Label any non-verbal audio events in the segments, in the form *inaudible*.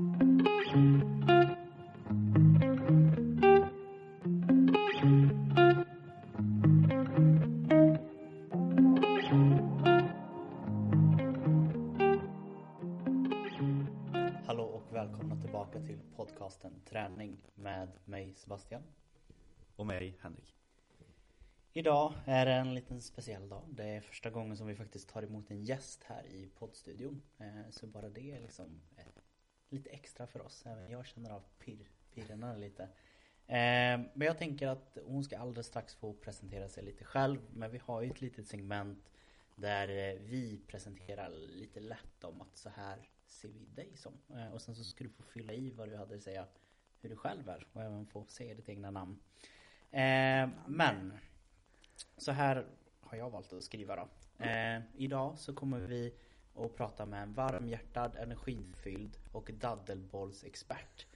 Hallå och välkomna tillbaka till podcasten Träning med mig Sebastian. Och mig, Henrik. Idag är det en liten speciell dag. Det är första gången som vi faktiskt tar emot en gäst här i poddstudion. Eh, Så bara det är liksom lite extra för oss. Även jag känner av pirr, pirrarna lite. Eh, Men jag tänker att hon ska alldeles strax få presentera sig lite själv. Men vi har ju ett litet segment där eh, vi presenterar lite lätt om att så här ser vi dig som. Eh, Och sen så ska du få fylla i vad du hade att säga hur du själv är och även få säga ditt egna namn. Eh, men så här har jag valt att skriva då. Eh, idag så kommer vi och prata med en varmhjärtad, energifylld och daddelbollsexpert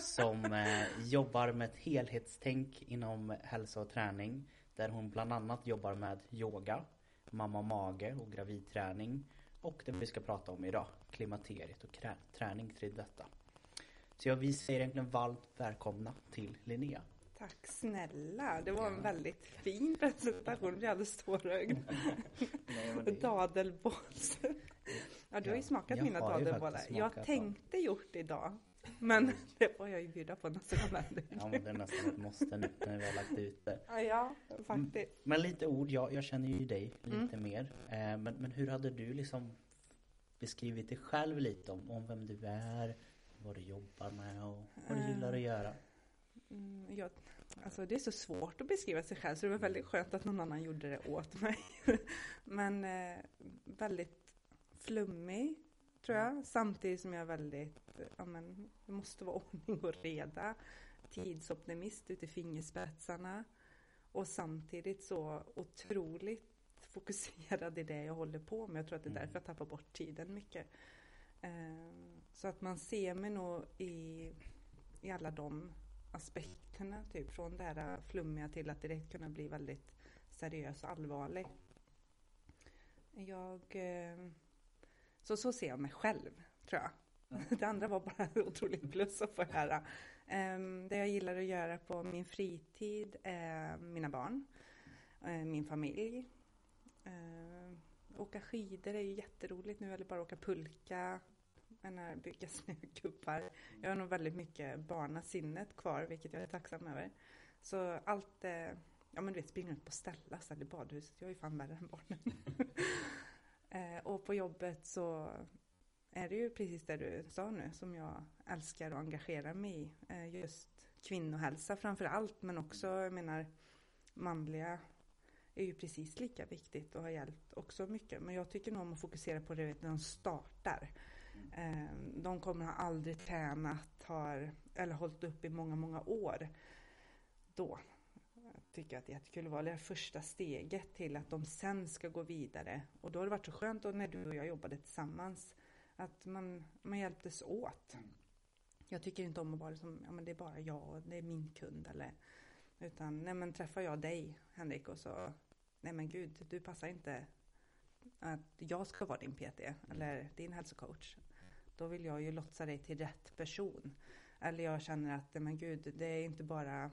som eh, jobbar med ett helhetstänk inom hälsa och träning där hon bland annat jobbar med yoga, mamma mage och gravidträning och det vi ska prata om idag, klimakteriet och träning till detta. Så jag vi säger egentligen varmt välkomna till Linnea. Tack snälla, det var en väldigt fin presentation. Jag blir alldeles tårögd. Nej, men det- Dadelbolls. Ja, du har ju smakat jag mina dadelbollar. Jag tänkte gjort idag. Men *laughs* det får jag ju bjuda på nästa gång. Ja men det är nästan ett måste nu när vi har lagt ut det. Ja, ja, faktiskt. Men lite ord, jag, jag känner ju dig lite Mm. mer. Eh, men, men hur hade du liksom beskrivit dig själv lite om, om vem du är, vad du jobbar med och vad du gillar att göra? Mm, jag, alltså det är så svårt att beskriva sig själv så det var väldigt skönt att någon annan gjorde det åt mig. *laughs* Men eh, väldigt flummig tror jag. Samtidigt som jag är väldigt, eh, ja men det måste vara *laughs* ordning och reda. Tidsoptimist ut i fingerspetsarna. Och samtidigt så otroligt fokuserad i det jag håller på med. Jag tror att det är därför jag tappar bort tiden mycket. Eh, Så att man ser mig nog i, i alla de aspekterna, typ från det här flummiga till att direkt kunna bli väldigt seriös och allvarlig. Jag... eh, Så, så ser jag mig själv, tror jag. *laughs* Det andra var bara *laughs* otroligt plus att få höra. Ehm, Det jag gillar att göra på min fritid är mina barn, eh, min familj. Eh, Åka skidor är ju jätteroligt nu, eller bara åka pulka, menar, bygga *laughs* snögubbar. Jag har nog väldigt mycket barnasinnet kvar, vilket jag är tacksam över. Så allt, eh, ja men du vet, springa ut på Stellas eller badhuset, jag är ju fan värre än barnen. *laughs* Eh, och på jobbet så är det ju precis det du sa nu som jag älskar och engagerar mig i. Eh, just kvinnohälsa framför allt, men också, jag menar, manliga är ju precis lika viktigt och har hjälpt också mycket. Men jag tycker nog om att fokusera på det när de startar. Eh, De kommer ha aldrig tränat, har, eller hållit upp i många, många år. Då tycker jag att det är jättekul att vara det första steget till att de sen ska gå vidare. Och då har det varit så skönt när du och jag jobbade tillsammans. Att man, man hjälptes åt. Jag tycker inte om att vara som, ja men det är bara jag och det är min kund eller. Utan, nej men träffar jag dig Henrik och så, nej men gud, du passar inte att jag ska vara din PT eller din hälsocoach. Då vill jag ju lotsa dig till rätt person. Eller jag känner att, men gud, det är inte bara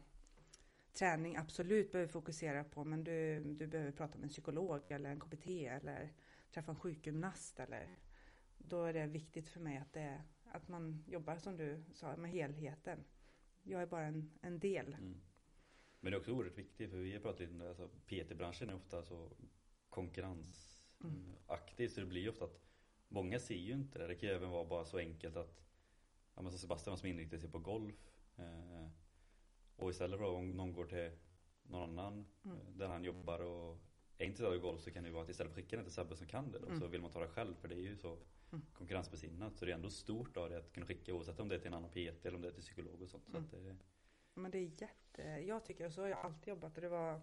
träning absolut behöver fokusera på, men du, du behöver prata med en psykolog eller en KBT eller träffa en sjukgymnast eller då är det viktigt för mig att, det, att man jobbar som du sa med helheten. Jag är bara en, en del. Mm. Men det är också oerhört viktigt för vi har pratat om alltså PT-branschen är ofta så konkurrensaktig så det blir ofta att många ser ju inte det. Det kan ju även vara bara så enkelt att ja, men som Sebastian som inriktar sig på golf eh, och istället för om någon går till någon annan Mm. eh, där han jobbar och är intresserad av golf så kan det ju vara att istället för att skicka den till Sebbe som kan det då, Mm. så vill man ta det själv för det är ju så Mm. konkurrensbesinnat så det är ändå stort av det att kunna skicka oavsett om det är till en annan PT eller om det är till psykolog och sånt. Så Mm. att det, Men det är jätte, jag tycker, och så har jag alltid jobbat och det var,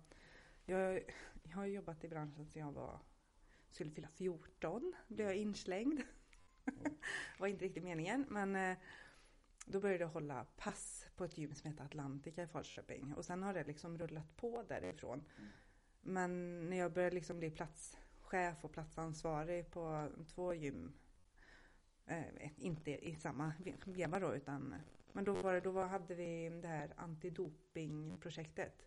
jag, jag har jobbat i branschen sedan jag var, skulle fylla 14, blev jag inslängd. *laughs* var inte riktigt meningen, men eh, då började jag hålla pass på ett gym som heter Atlantica i Falköping och sen har det liksom rullat på därifrån. Men när jag började liksom bli platschef och platsansvarig på två gym Eh, inte i samma veva då utan men då var det, då var, hade vi det här antidopingprojektet.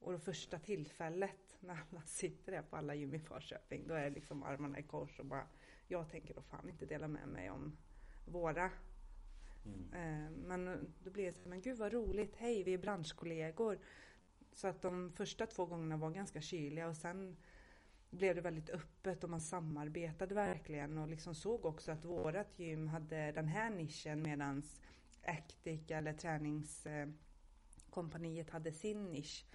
Och det första tillfället när alla sitter där på alla gym i Falköping, då är det liksom armarna i kors och bara jag tänker då fan inte dela med mig om våra. Mm. Eh, men då blir det så men gud vad roligt, hej vi är branschkollegor. Så att de första två gångerna var ganska kyliga och sen blev det väldigt öppet och man samarbetade verkligen och liksom såg också att vårat gym hade den här nischen medans Actic eller träningskompaniet hade sin nisch.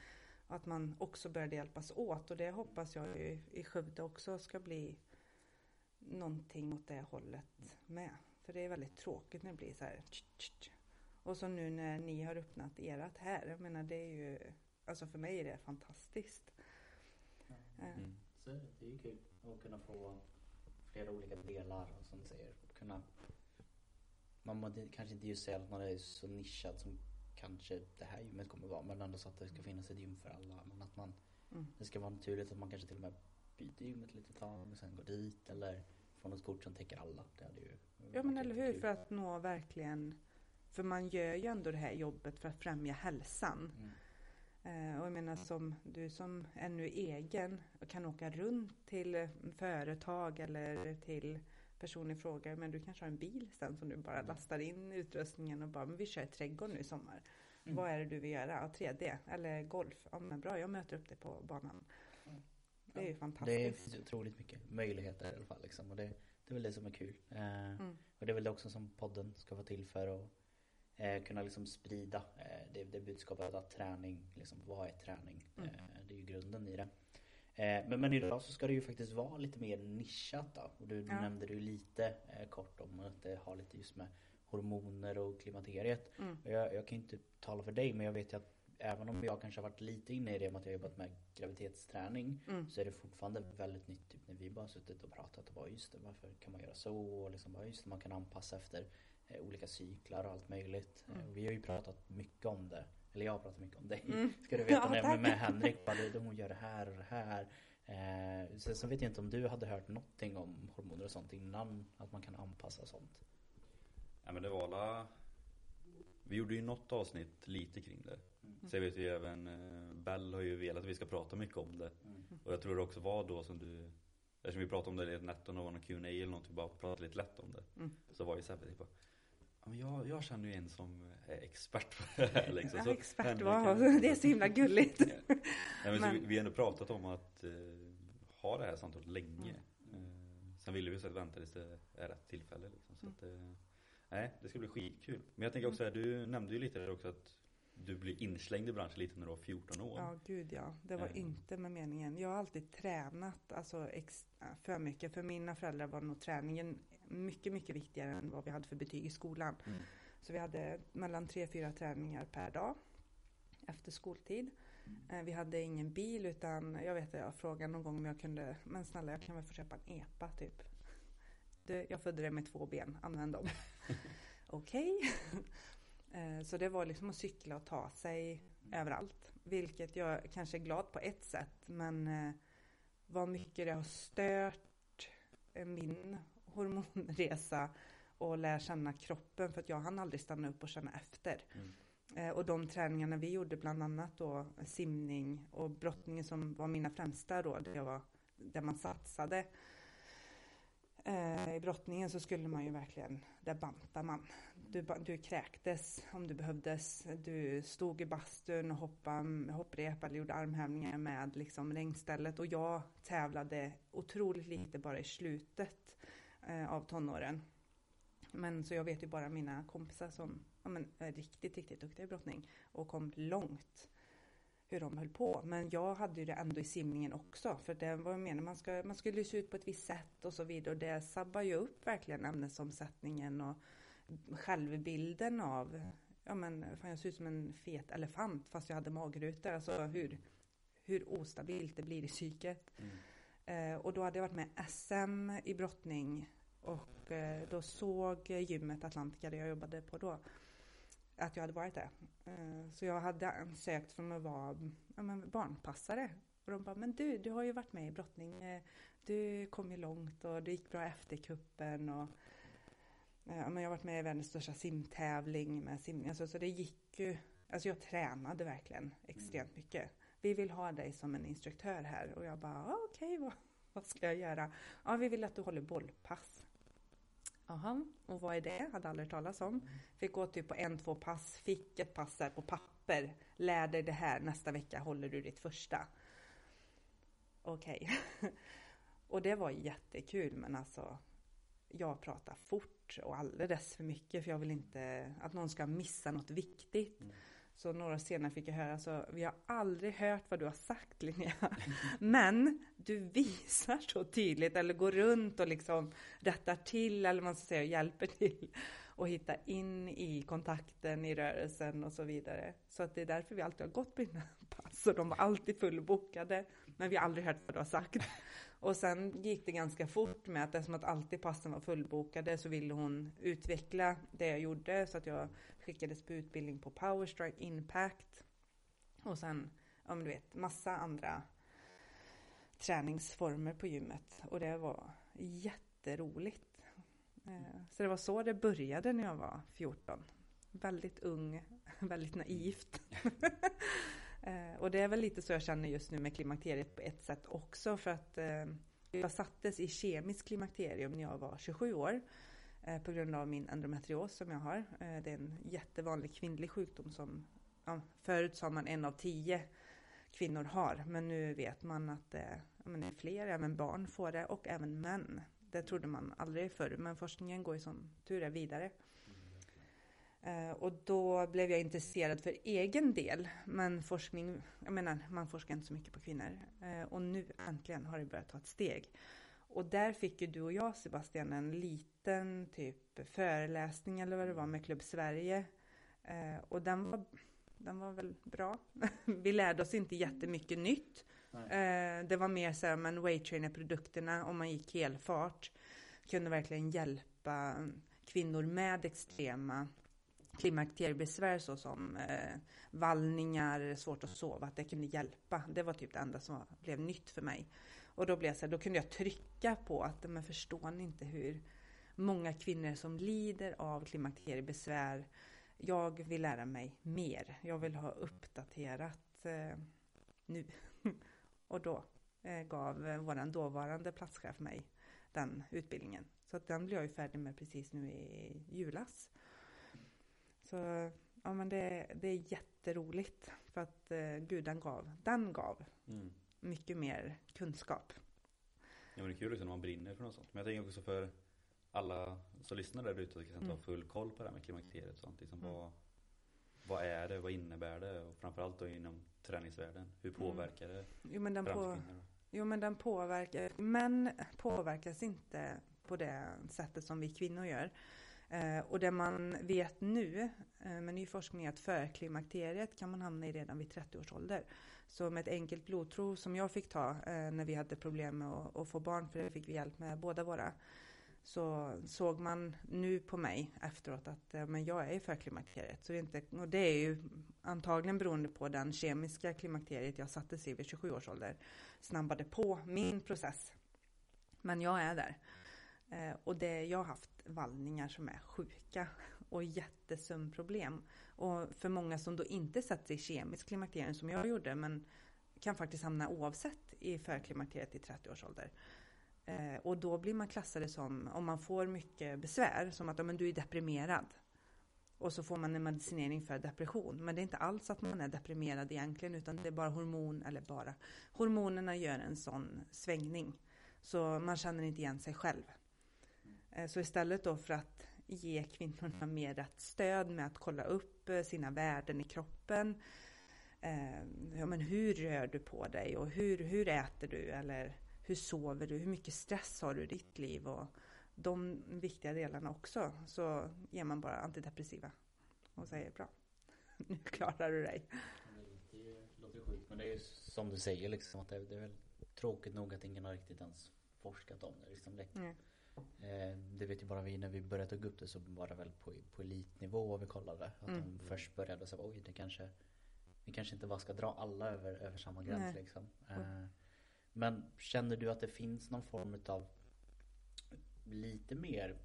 Att man också började hjälpas åt och det hoppas jag ju i Skövde också ska bli någonting åt det hållet med. För det är väldigt tråkigt när det blir så här. Och så nu när ni har öppnat ert här, jag menar det är ju, alltså för mig är det fantastiskt. Eh. Mm. Så det är ju kul att kunna få flera olika delar och som du säger, kunna man kanske inte just säga att man är så nischad som kanske det här gymmet kommer vara men ändå så att det ska finnas ett gym för alla. Men att man, mm. det ska vara naturligt att man kanske till och med byter gymmet lite tag och sen går dit eller får något kort som täcker alla. Det hade ju Ja men eller hur, för att nå verkligen för man gör ju ändå det här jobbet för att främja hälsan. Mm. Eh, och jag menar som du som ännu egen kan åka runt till företag eller till personen frågar, men du kanske har en bil sen som du bara mm. lastar in utrustningen och bara, men vi kör trädgård nu i sommar. Mm. Vad är det du vill göra? Ja, 3D eller golf? Ja men bra, jag möter upp dig på banan. Mm. Det är ju fantastiskt. Det är otroligt mycket möjligheter i alla fall liksom. Och det, det är väl det som är kul. Eh, mm. Och det är väl det också som podden ska vara till för att eh, kunna liksom sprida eh, det, det budskapet att träning, liksom, vad är träning? Mm. Eh, det är ju grunden i det. Eh, men, men idag så ska det ju faktiskt vara lite mer nischat då. Och du, ja. nämnde det ju lite eh, kort om att det har lite just med hormoner och klimakteriet. Mm. Jag, jag kan inte tala för dig men jag vet ju att även om jag kanske har varit lite inne i det med att jag jobbat med graviditetsträning mm. så är det fortfarande väldigt nytt. Typ när vi bara suttit och pratat och bara just det, varför kan man göra så? Och liksom bara just det, man kan anpassa efter eh, olika cyklar och allt möjligt. Mm. Eh, vi har ju pratat mycket om det eller jag har pratat mycket om dig. Mm. *laughs* Ska du veta ja, när jag med Henrik. Bara, de hon gör det här och det här. Eh, sen så vet jag inte om du hade hört någonting om hormoner och sånt innan. Att man kan anpassa sånt. Ja men det var alla Vi gjorde ju något avsnitt lite kring det. Mm. Sen vet vi även eh, Bell har ju velat att vi ska prata mycket om det. Mm. Och jag tror det också var då som du Eftersom vi pratade om det i ett netto och var någon Q&A eller något, vi bara pratade lite lätt om det. Mm. Så var ju Sebbe typ jag, jag känner ju en som är expert på det här *laughs* liksom. Så expert, wow. Det är så himla gulligt. ja, men men... Vi, har ändå pratat om att uh, ha det här samtalet länge. Mm. Uh, sen ville vi så att vänta tills det är rätt tillfälle liksom. Så mm. att, uh, nej, det ska bli skitkul. Men jag tänker också här, du nämnde ju lite där också att du blir inslängd i branschen lite när du var 14 år. Ja, gud ja. Det var inte med meningen. Jag har alltid tränat alltså, för mycket. För mina föräldrar var nog träningen mycket, mycket viktigare än vad vi hade för betyg i skolan. Mm. Så vi hade mellan tre, fyra träningar per dag efter skoltid. Mm. Vi hade ingen bil utan jag vet att jag frågade någon gång om jag kunde, men snälla jag kan väl få köpa en EPA typ. Du, jag födde det med två ben, använd dem. *laughs* Okej. *laughs* Eh, så det var liksom att cykla och ta sig överallt. Vilket jag kanske är glad på ett sätt men eh, vad mycket det har stört min hormonresa och lära känna kroppen för att jag hann aldrig stanna upp och känna efter. Mm. Eh, och de träningarna vi gjorde, bland annat då simning och brottningen som var mina främsta då, där, jag var, där man satsade. Eh, I brottningen så skulle man ju verkligen, där bantar man. Du, du kräktes om du behövdes. Du stod i bastun och hoppade hopprep eller gjorde armhävningar med liksom regnstället. Och jag tävlade otroligt lite bara i slutet eh, av tonåren. Men så jag vet ju bara mina kompisar som ja, men, är riktigt, riktigt duktiga i brottning och kom långt hur de höll på. Men jag hade ju det ändå i simningen också. För det var meningen, man, ska, man skulle se ut på ett visst sätt och så vidare. Och det sabbar ju upp verkligen ämnesomsättningen och självbilden av, ja men fan jag ser ut som en fet elefant fast jag hade magrutor. Alltså hur, hur ostabilt det blir i psyket. Mm. Eh, och då hade jag varit med SM i brottning och eh, då såg gymmet Atlantica där jag jobbade på då att jag hade varit där. Eh, så jag hade ansökt från att vara ja, men barnpassare. Och de bara, men du, du har ju varit med i brottning. Du kom ju långt och det gick bra efter kuppen och Eh, men jag har varit med i världens största simtävling med simning. Alltså, så det gick ju, alltså jag tränade verkligen extremt mycket. Vi vill ha dig som en instruktör här och jag bara ah, okej, okay, vad, vad ska jag göra? Ja, vi vill att du håller bollpass. Jaha, och vad är det? Hade aldrig talas om. Fick gå typ på en, två pass, fick ett pass där på papper. Lär dig det här, nästa vecka håller du ditt första. Okej. Okay. *laughs* och det var jättekul men alltså jag pratar fort och alldeles för mycket för jag vill inte att någon ska missa något viktigt. Mm. Så några senare fick jag höra så, vi har aldrig hört vad du har sagt Linnea. *laughs* Men du visar så tydligt eller går runt och liksom rättar till eller man ska säga hjälper till och hitta in i kontakten i rörelsen och så vidare. Så att det är därför vi alltid har gått på dina *laughs* pass och de var alltid fullbokade. Men vi har aldrig hört vad du har sagt. Och sen gick det ganska fort med att eftersom att alltid passen var fullbokade så ville hon utveckla det jag gjorde så att jag skickades på utbildning på Powerstrike Impact och sen, ja men du vet, massa andra träningsformer på gymmet och det var jätteroligt. Eh, så det var så det började när jag var 14. Väldigt ung, *laughs* väldigt naivt. *laughs* Eh, och det är väl lite så jag känner just nu med klimakteriet på ett sätt också för att eh, jag sattes i kemisk klimakterium när jag var 27 år på grund av min endometrios som jag har. det är en jättevanlig kvinnlig sjukdom som ja, förut sa man en av tio kvinnor har men nu vet man att det är fler, även barn får det och även män. Det trodde man aldrig förr men forskningen går ju som tur är vidare. Eh, och då blev jag intresserad för egen del. Men forskning, jag menar man forskar inte så mycket på kvinnor. Eh, och nu äntligen har det börjat ta ett steg. Och där fick ju du och jag Sebastian en liten typ föreläsning eller vad det var med Klubb Sverige. Eh, och den var, den var väl bra. *laughs* Vi lärde oss inte jättemycket nytt. Eh, Det var mer så här, men Waytrainer-produkterna om man gick helfart kunde verkligen hjälpa kvinnor med extrema klimakteriebesvär såsom eh, vallningar, svårt att sova, att det kunde hjälpa. Det var typ det enda som blev nytt för mig. Och då blev jag så här, då kunde jag trycka på att, men förstår ni inte hur många kvinnor som lider av klimakteriebesvär. Jag vill lära mig mer. Jag vill ha uppdaterat eh, nu och då eh, gav eh, vår dåvarande platschef mig den utbildningen. Så att den blev jag ju färdig med precis nu i julas. Så ja, men det, det är jätteroligt för att eh, Gud den gav, den gav mm. mycket mer kunskap. Ja men det är kul liksom när man brinner för något sånt. Men jag tänker också för alla som lyssnar där ute och kan mm. ha full koll på det här med klimakteriet och sånt. Liksom mm. vad, vad är det, vad innebär det och framförallt då inom träningsvärlden. Hur mm. påverkar det jo, men den på, jo men den påverkar, män påverkas inte på det sättet som vi kvinnor gör. Eh, och det man vet nu eh, med ny forskning är att förklimakteriet kan man hamna i redan vid 30 års ålder. Så med ett enkelt blodprov som jag fick ta eh, när vi hade problem med att, att få barn, för det fick vi hjälp med båda våra, så såg man nu på mig efteråt att men jag är i förklimakteriet. Så det är inte, och det är ju antagligen beroende på den kemiska klimakteriet jag sattes i vid 27 års ålder. Snabbade på min process. Men jag är där. Eh, och det, jag har haft vallningar som är sjuka och jättesömnproblem. Och för många som då inte satt sig i kemisk klimakterium som jag gjorde men kan faktiskt hamna oavsett i förklimakteriet i 30 års ålder. Eh, och då blir man klassade som, om man får mycket besvär, som att men du är deprimerad. Och så får man en medicinering för depression. Men det är inte alls att man är deprimerad egentligen utan det är bara hormon, eller bara, hormonerna gör en sån svängning. Så man känner inte igen sig själv. Eh, så istället då för att ge kvinnorna mer rätt stöd med att kolla upp eh, sina värden i kroppen. Eh, ja, men hur rör du på dig och hur, hur äter du eller hur sover du? Hur mycket stress har du i ditt liv? Och de viktiga delarna också. Så ger man bara antidepressiva och säger bra, *laughs* nu klarar du dig. Det låter sjukt men det är ju som du säger liksom att det är, väl tråkigt nog att ingen har riktigt ens forskat om det. Liksom det. Mm. Eh, det vet ju bara vi när vi började ta upp det så var det väl på, på elitnivå vi kollade. Att mm. de först började så oj det kanske Vi kanske inte bara ska dra alla över, över samma gräns Nej. liksom. Mm. Men känner du att det finns någon form av lite mer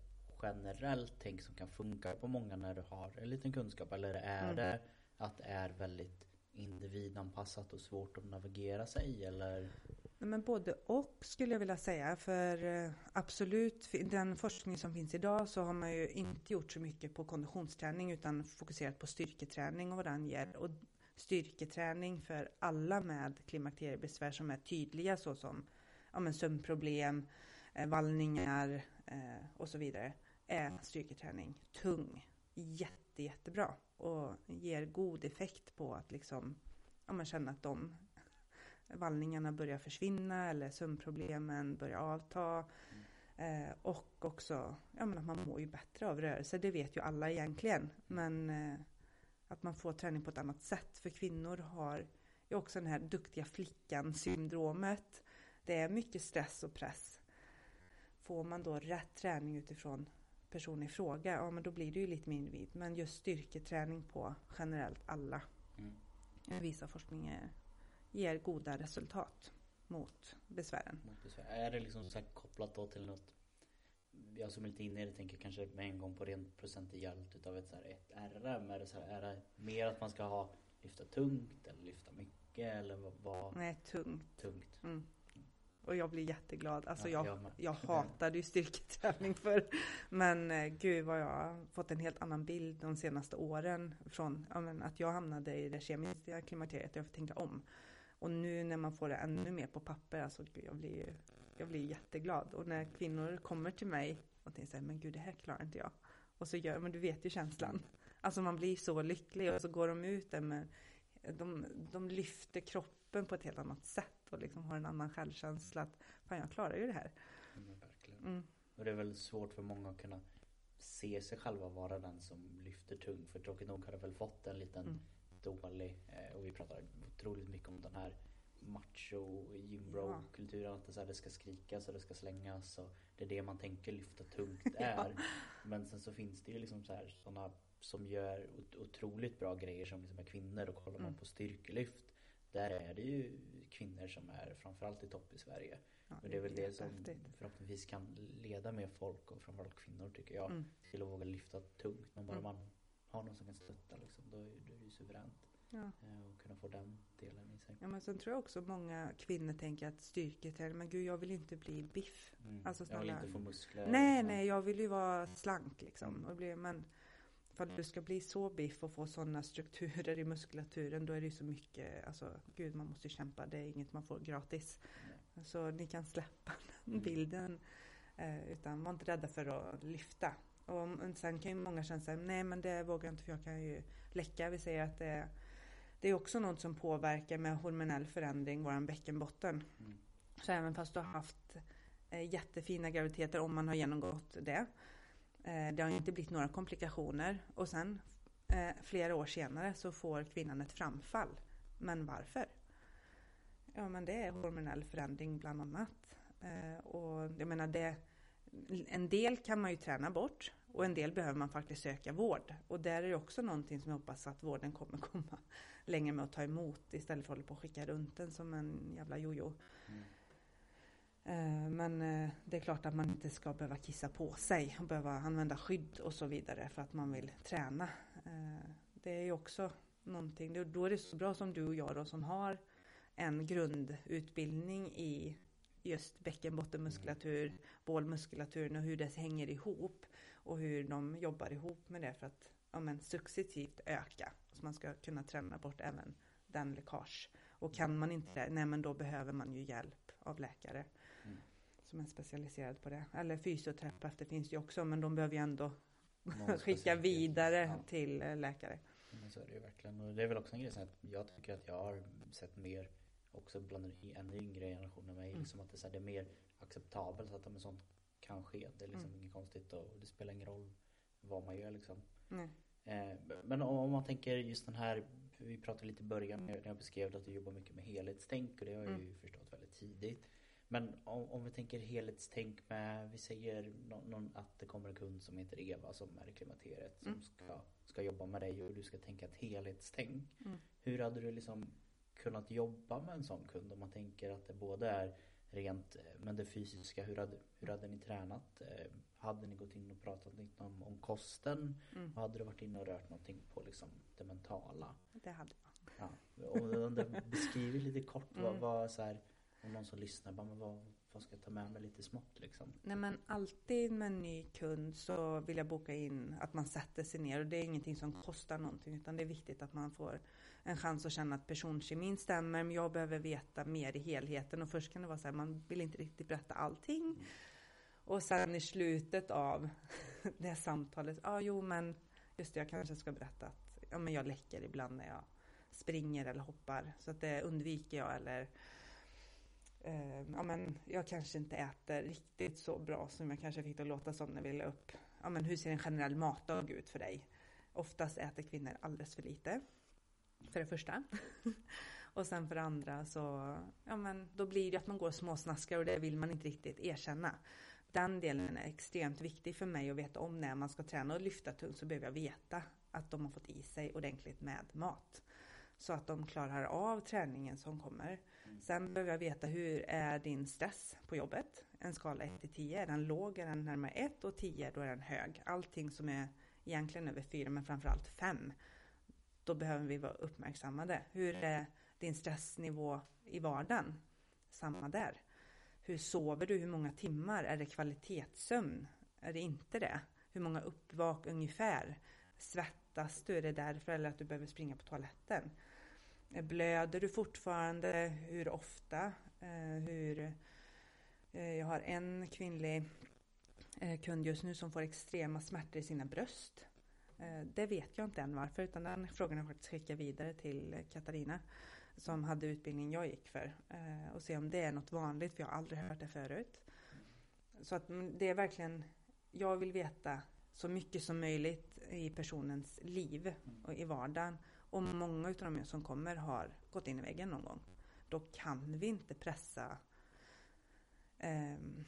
generellt tänk som kan funka på många när du har en liten kunskap? Eller är Mm. det att det är väldigt individanpassat och svårt att navigera sig? Eller? Nej, Men både och skulle jag vilja säga. För eh, absolut, den forskning som finns idag så har man ju inte gjort så mycket på konditionsträning utan fokuserat på styrketräning och vad den ger. Och styrketräning för alla med klimakteriebesvär som är tydliga såsom ja, men sömnproblem, eh, vallningar eh, och så vidare är styrketräning tung. Jätte, jättebra och ger god effekt på att liksom ja, man känna att de vallningarna börjar försvinna eller sömnproblemen börjar avta. Eh, och också ja, men att man mår ju bättre av rörelse, det vet ju alla egentligen. Men eh, att man får träning på ett annat sätt. För kvinnor har ju också den här duktiga flickan-syndromet. Det är mycket stress och press. Får man då rätt träning utifrån personen i fråga, ja men då blir det ju lite mer individ. Men just styrketräning på generellt alla Mm. visar forskningen ger goda resultat mot besvären. mot besvär? Är det liksom så kopplat då till något jag som är lite inne i det tänker kanske med en gång på rent procentuellt utav ett, så här, ett RM. Är det, så här, är det mer att man ska ha lyfta tungt eller lyfta mycket eller vad? Nej, tungt. tungt? Mm. Och jag blir jätteglad. Alltså Ja, jag, jag jag hatade ju styrketräning *laughs* för Men eh, gud vad jag har fått en helt annan bild de senaste åren från ja, men att jag hamnade i det kemiska klimakteriet. Jag tänkte om. Och nu när man får det ännu mer på papper, alltså gud, jag blir ju jag blir jätteglad. Och när kvinnor kommer till mig och tänker så här, men gud det här klarar inte jag. Och så gör, men du vet ju känslan. Alltså man blir så lycklig och så går de ut där med de, de lyfter kroppen på ett helt annat sätt och liksom har en annan självkänsla att fan jag klarar ju det här. Mm, verkligen. Mm. Och det är väl svårt för många att kunna se sig själva vara den som lyfter tungt. För tråkigt nog har det väl fått en liten Mm. dålig, eh, och vi pratar otroligt mycket om den här macho gymbro kulturen. Att det, så här, det ska skrikas och det ska slängas och det är det man tänker lyfta tungt *laughs* är. Men sen så finns det ju liksom så här sådana som gör ot- otroligt bra grejer som liksom är kvinnor och kollar man Mm. på styrkelyft där är det ju kvinnor som är framförallt i topp i Sverige. Ja, Men det är väl det som jättehäftigt. förhoppningsvis kan leda med folk och framförallt kvinnor tycker jag Mm. till att våga lyfta tungt. Men bara Mm. man har någon som kan stötta liksom, då är, då är det ju suveränt. Ja. Eh, Och kunna få den delen i sig. Ja, men sen tror jag också många kvinnor tänker att styrketräning, men gud jag vill inte bli biff. Mm. Alltså, jag vill inte få muskler. Nej, nej, jag vill ju vara slank liksom. Mm. Och bli, men för att du ska bli så biff och få sådana strukturer i muskulaturen, då är det ju så mycket, alltså gud man måste kämpa, det är inget man får gratis. Nej. Så ni kan släppa *laughs* den Mm. bilden. Eh, utan var inte rädda för att lyfta. Och sen kan ju många känna sig, nej men det vågar jag inte för jag kan ju läcka. Vi säger att det, det är också något som påverkar med hormonell förändring, våran bäckenbotten. Mm. Så även fast du har haft eh, jättefina graviditeter, om man har genomgått det. Eh, det har inte blivit några komplikationer. Och sen eh, flera år senare så får kvinnan ett framfall. Men varför? Ja men det är hormonell förändring bland annat. Och jag menar det, en del kan man ju träna bort och en del behöver man faktiskt söka vård. Och där är det också någonting som jag hoppas att vården kommer *laughs* komma längre med att ta emot istället för att hålla på och skicka runt den som en jävla jojo. Mm. Eh, Men eh, det är klart att man inte ska behöva kissa på sig och behöva använda skydd och så vidare för att man vill träna. Eh, Det är ju också någonting, då- då är det så bra som du och jag då som har en grundutbildning i just bäckenbottenmuskulatur, bålmuskulaturen och hur det hänger ihop och hur de jobbar ihop med det för att ja, men, successivt öka. Så man ska kunna träna bort även den läckage. Och kan man inte det, nej men då behöver man ju hjälp av läkare Mm. som är specialiserad på det. Eller fysioterapeuter finns ju också men de behöver ju ändå *laughs* skicka vidare Ja. till eh, läkare. Men så är det ju verkligen. Och det är väl också en grej så att jag tycker att jag har sett mer också bland den ännu yngre generationen mig. Mm. Liksom att det, är så här, det är mer acceptabelt att ja, men sånt kan ske. Det är liksom Mm. inget konstigt och det spelar ingen roll vad man gör liksom. Nej. Eh, Men om man tänker just den här, vi pratade lite i början när jag beskrev att du jobbar mycket med helhetstänk och det har jag ju Mm. förstått väldigt tidigt. Men om, om vi tänker helhetstänk med, vi säger nå- någon, att det kommer en kund som heter Eva som är i klimakteriet som Mm. ska, ska jobba med dig och du ska tänka ett helhetstänk. Mm. Hur hade du liksom kunnat jobba med en sån kund om man tänker att det både är rent, eh, men det fysiska, hur hade, hur hade ni tränat? Eh, Hade ni gått in och pratat lite om, om kosten? Mm. Och hade du varit inne och rört någonting på liksom det mentala? Det hade jag. Ja. Om du beskriver lite kort vad, Mm. vad så här, om någon som lyssnar, bara, men vad, vad ska jag ta med mig lite smått liksom? Nej men alltid med en ny kund så vill jag boka in att man sätter sig ner. Och det är ingenting som kostar någonting utan det är viktigt att man får en chans att känna att personkemin stämmer. Men jag behöver veta mer i helheten. Och först kan det vara så här man vill inte riktigt berätta allting. Och sen i slutet av *laughs* det här samtalet, ja ah, jo men just det jag kanske ska berätta att ja, men jag läcker ibland när jag springer eller hoppar. Så att det undviker jag eller eh, ja, men jag kanske inte äter riktigt så bra som jag kanske fick det att låta som när vi la upp. Ja, men hur ser en generell matdag ut för dig? Oftast äter kvinnor alldeles för lite. För det första. *laughs* och sen för det andra så, ja men då blir det att man går och småsnaskar och det vill man inte riktigt erkänna. Den delen är extremt viktig för mig att veta om när man ska träna och lyfta tungt så behöver jag veta att de har fått i sig ordentligt med mat. Så att de klarar av träningen som kommer. Sen behöver jag veta hur är din stress på jobbet? En skala 1 till 10, är den låg, är den närmare 1 och 10 då är den hög. Allting som är egentligen över 4 men framförallt 5 då behöver vi vara uppmärksammade. Hur är din stressnivå i vardagen? Samma där. Hur sover du? Hur många timmar? Är det kvalitetssömn? Är det inte det? Hur många uppvak ungefär? Svettas du? Är det därför? Eller att du behöver springa på toaletten? Blöder du fortfarande? Hur ofta? Eh, hur... Eh, jag har en kvinnlig eh, kund just nu som får extrema smärtor i sina bröst. Det vet jag inte än varför, utan den frågan har jag faktiskt skickat vidare till Katarina som hade utbildningen jag gick för och se om det är något vanligt, för jag har aldrig hört det förut. Så att det är verkligen, jag vill veta så mycket som möjligt i personens liv och i vardagen. Och många av de som kommer har gått in i väggen någon gång. Då kan vi inte pressa, ehm,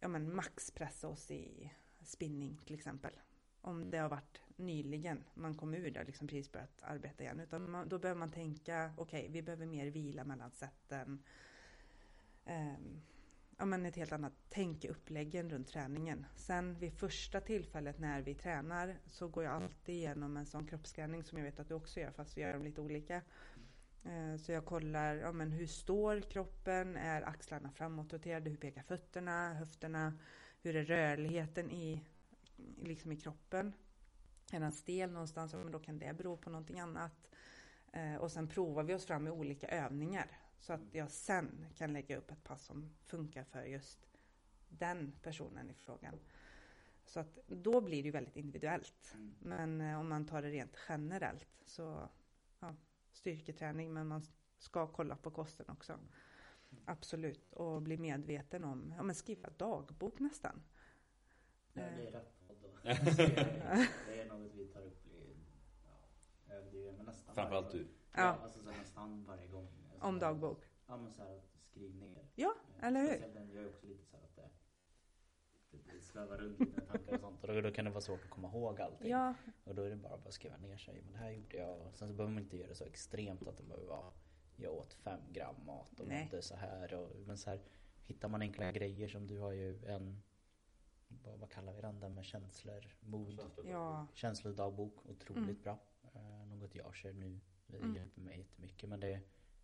ja men maxpressa oss i spinning till exempel om det har varit nyligen man kom ur det och liksom precis börjat arbeta igen. Utan man, då behöver man tänka, okej, okay, vi behöver mer vila mellan sätten. Um, ja, men ett helt annat tänk i uppläggen runt träningen. Sen vid första tillfället när vi tränar så går jag alltid igenom en sån kroppsscanning som jag vet att du också gör, fast vi gör dem lite olika. Uh, så jag kollar, ja men hur står kroppen? Är axlarna framåtroterade? Hur pekar fötterna? Höfterna? Hur är rörligheten i liksom i kroppen. Är den stel någonstans, men då kan det bero på någonting annat. Eh, och sen provar vi oss fram med olika övningar. Så att jag sen kan lägga upp ett pass som funkar för just den personen i frågan. Så att då blir det ju väldigt individuellt. Mm. Men eh, om man tar det rent generellt så ja, styrketräning, men man ska kolla på kosten också. Absolut, och bli medveten om, ja men skriva dagbok nästan. Eh. *laughs* det är rätt podd då. Det är något vi tar upp i, ja, men nästan Framförallt du. Ja. Ja, alltså så nästan varje gång. Om dagbok. Ja men så här att skriv ner. Ja, Eh, eller hur? speciellt gör ju också lite så här att det, det svävar runt lite med tankar och sånt. Och då, då kan det vara svårt att komma ihåg allting. Ja, Och då är det bara att skriva ner sig. Men det här gjorde jag. Och sen så behöver man inte göra det så extremt att det behöver vara jag åt fem gram mat och Nej. mådde så här. Och, men så här hittar man enkla grejer som du har ju en vad, vad kallar vi den där med känslor, mod, ja, känslodagbok. Otroligt Mm. bra. Eh, något jag kör nu. Det Mm. hjälper mig jättemycket. Men det,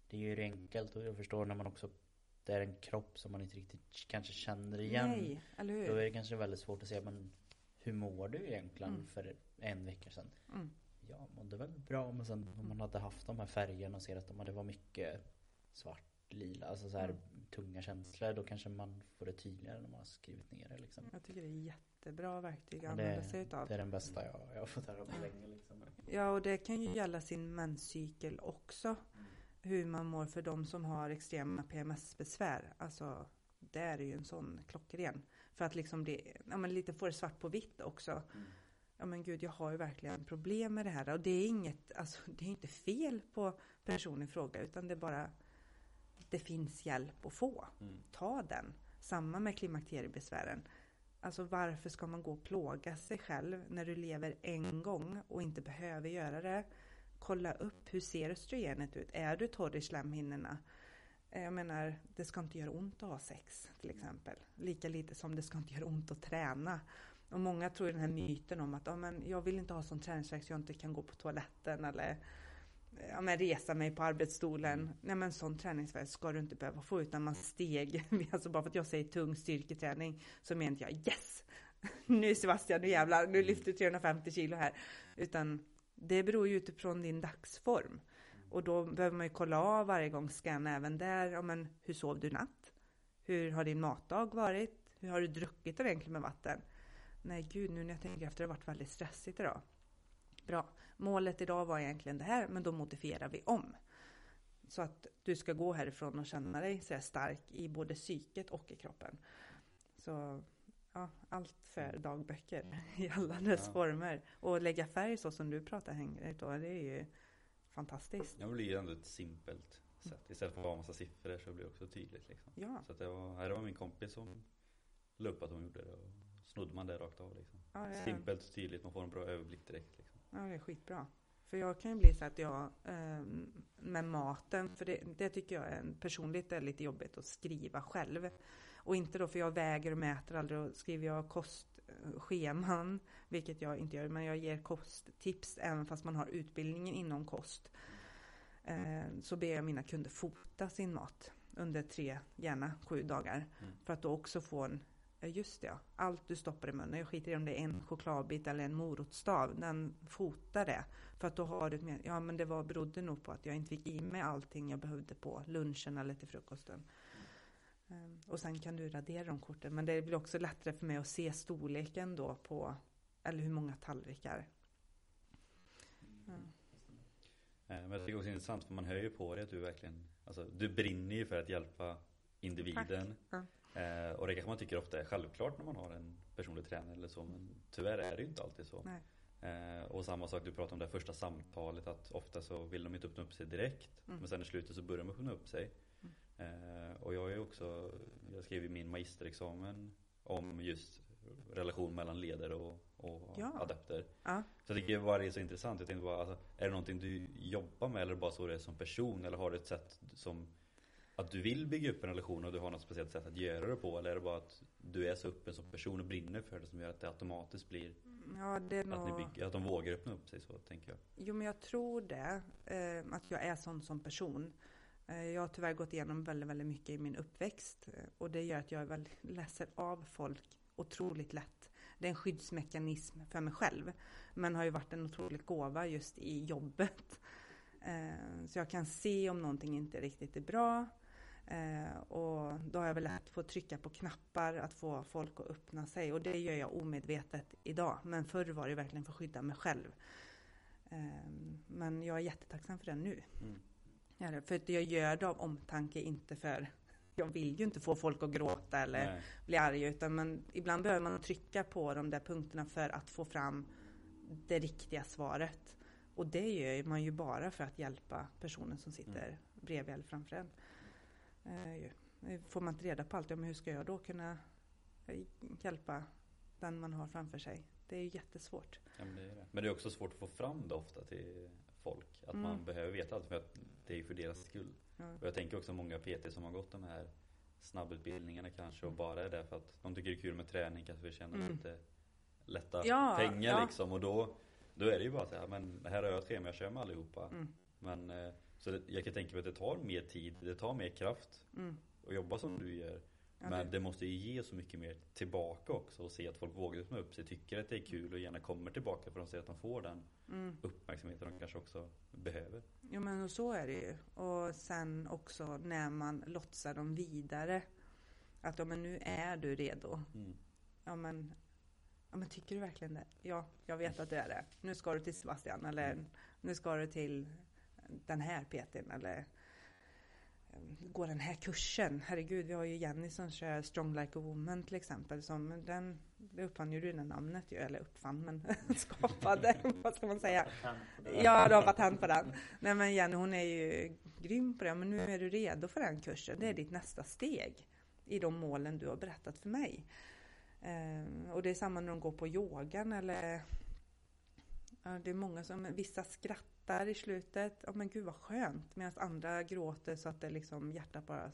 det är ju enkelt och jag förstår när man också det är en kropp som man inte riktigt kanske känner igen. nej, eller Då är hur? det kanske väldigt svårt att se men hur mår du egentligen Mm. för en vecka sedan? Mm. Jag mådde väl bra men sen om man hade haft de här färgerna och ser att de- det var mycket svart, lila, alltså så här Mm. tunga känslor. Då kanske man får det tydligare när man har skrivit ner det liksom. Jag tycker det är jättebra verktyg att Ja, det, använda sig utav. det är den bästa jag, jag har fått höra på länge liksom. Ja, och det kan ju gälla sin menscykel också. Hur man mår för de som har extrema PMS-besvär. Alltså, det är ju en sån klockren. För att liksom bli, ja men lite få det svart på vitt också. Mm. Ja men gud, jag har ju verkligen problem med det här. Och det är inget, alltså det är inte fel på personen i fråga. Utan det är bara, det finns hjälp att få. Mm. ta den. Samma med klimakteriebesvären. Alltså varför ska man gå och plåga sig själv när du lever en gång och inte behöver göra det? Kolla upp, hur ser östrogenet ut? Är du torr i slemhinnorna? Eh, Jag menar, det ska inte göra ont att ha sex till exempel. Lika lite som det ska inte göra ont att träna. Och många tror den här myten om att ja, men jag vill inte ha sån träningsvärk så jag inte kan gå på toaletten eller ja, men resa mig på arbetsstolen. Nej men sån träningsvärk ska du inte behöva få utan man steg. *laughs* Alltså bara för att jag säger tung styrketräning så menar inte jag yes! *laughs* Nu Sebastian, nu jävlar, nu lyfter du 350 kilo här. Utan det beror ju utifrån din dagsform. Och då behöver man ju kolla av varje gång, scanna även där. Ja, men hur sov du i natt? Hur har din matdag varit? Hur har du druckit ordentligt med vatten? Nej gud, nu när jag tänker efter, det har varit väldigt stressigt idag. Bra. Målet idag var egentligen det här, men då modifierar vi om. Så att du ska gå härifrån och känna dig så här stark i både psyket och i kroppen. Så ja, allt för dagböcker *laughs* i alla dess Ja. former. Och lägga färg så som du pratar Henrik då, det är ju fantastiskt. Det blir ju ändå ett simpelt sätt. Istället för att ha en massa siffror så blir det också tydligt liksom. Ja, Så det var, här det var min kompis som la upp att hon gjorde det och snodde man det rakt av liksom. ja, är, Simpelt och tydligt, man får en bra överblick direkt liksom. ja, det är skitbra. För jag kan ju bli så att jag ehm, med maten, för det, det tycker jag är personligt är lite jobbigt att skriva själv. Och inte då för jag väger och mäter aldrig och skriver jag kostscheman, vilket jag inte gör, men jag ger kosttips även fast man har utbildningen inom kost. Eh, så ber jag mina kunder fota sin mat under tre, gärna sju dagar. Mm. För att då också få en, just det ja, allt du stoppar i munnen, jag skiter i om det är en chokladbit eller en morotsstav, den fota det. För att då har du ett mer, ja men det var, berodde nog på att jag inte fick i mig allting jag behövde på lunchen eller till frukosten. Ehm, Och sen kan du radera de korten, men det blir också lättare för mig att se storleken då på, eller hur många tallrikar. Mm. Eh, Men jag tycker också det är intressant för man hör ju på dig att du verkligen, alltså du brinner ju för att hjälpa individen. Eh, och det kanske man tycker ofta är självklart när man har en personlig tränare eller så men tyvärr är det ju inte alltid så. Nej. Eh, och samma sak, du pratade om det första samtalet att ofta så vill de inte öppna upp sig direkt. Mm. Men sen i slutet så börjar de öppna upp sig. Eh, och jag är också, jag skrev ju min magisterexamen om just relation mellan ledare och, och Ja. adepter. Ja. Så jag tycker bara det är så intressant. Jag tänkte bara, alltså, är det någonting du jobbar med eller bara så det är som person? Eller har du ett sätt som att du vill bygga upp en relation och du har något speciellt sätt att göra det på? Eller är det bara att du är så öppen som person och brinner för det som gör att det automatiskt blir Ja, det är att, nog... bygger, att de vågar öppna upp sig så tänker jag. Jo, men jag tror det. Eh, att jag är sån som person. Eh, jag har tyvärr gått igenom väldigt, väldigt mycket i min uppväxt. Eh, och det gör att jag väldigt, läser av folk otroligt lätt. Det är en skyddsmekanism för mig själv. Men har ju varit en otrolig gåva just i jobbet. Eh, så jag kan se om någonting inte riktigt är bra. Och då har jag väl lätt få att trycka på knappar att få folk att öppna sig. Och det gör jag omedvetet idag. Men förr var det verkligen för att skydda mig själv. Men jag är jättetacksam för det nu. Mm. Det- För att jag gör det av omtanke, inte för... Jag vill ju inte få folk att gråta eller Nej. bli arga, utan men ibland behöver man trycka på de där punkterna för att få fram det riktiga svaret. Och det gör man ju bara för att hjälpa personen som sitter Mm. bredvid eller framför en. Eh. Får man inte reda på allt, ja, men hur ska jag då kunna eh, hjälpa den man har framför sig? Det är ju jättesvårt. Ja, men, det är det. men det är också svårt att få fram det ofta till folk. Att Mm. man behöver veta allt för att det är ju för deras skull. Ja. Och jag tänker också många PT som har gått de här snabbutbildningarna kanske och bara är där för att de tycker det är kul med träning, kanske vill tjäna Mm. lite lätta Ja, pengar ja. liksom. Och då, då är det ju bara så här, men här har jag ett schema, jag kör med allihopa. Mm. Men eh, så det, jag kan tänka mig att det tar mer tid, det tar mer kraft Mm. att jobba som du gör. Men det- det måste ju ge så mycket mer tillbaka också och se att folk vågar öppna upp sig, tycker att det är kul och gärna kommer tillbaka för de ser att de får den Mm. uppmärksamheten de kanske också behöver. Jo men och så är det ju. Och sen också när man lotsar dem vidare. Att ja, men nu är du redo. Mm. Ja men, ja men tycker du verkligen det? Ja, jag vet att du är det. Nu ska du till Sebastian eller nu ska du till den här PTn eller gå den här kursen. Herregud, vi har ju Jenny som kör Strong Like a Woman till exempel. Som den, det uppfann ju du det namnet ju, eller uppfann men *laughs* skapade, *laughs* vad ska man säga? Ja, du har patent på den. Nej men Jenny hon är ju grym på det. Men nu är du redo för den kursen. Det är ditt nästa steg i de målen du har berättat för mig. Eh, och det är samma när de går på yogan eller Ja, det är många som, vissa skrattar i slutet. Ja men gud vad skönt. Medan andra gråter så att det liksom hjärtat bara...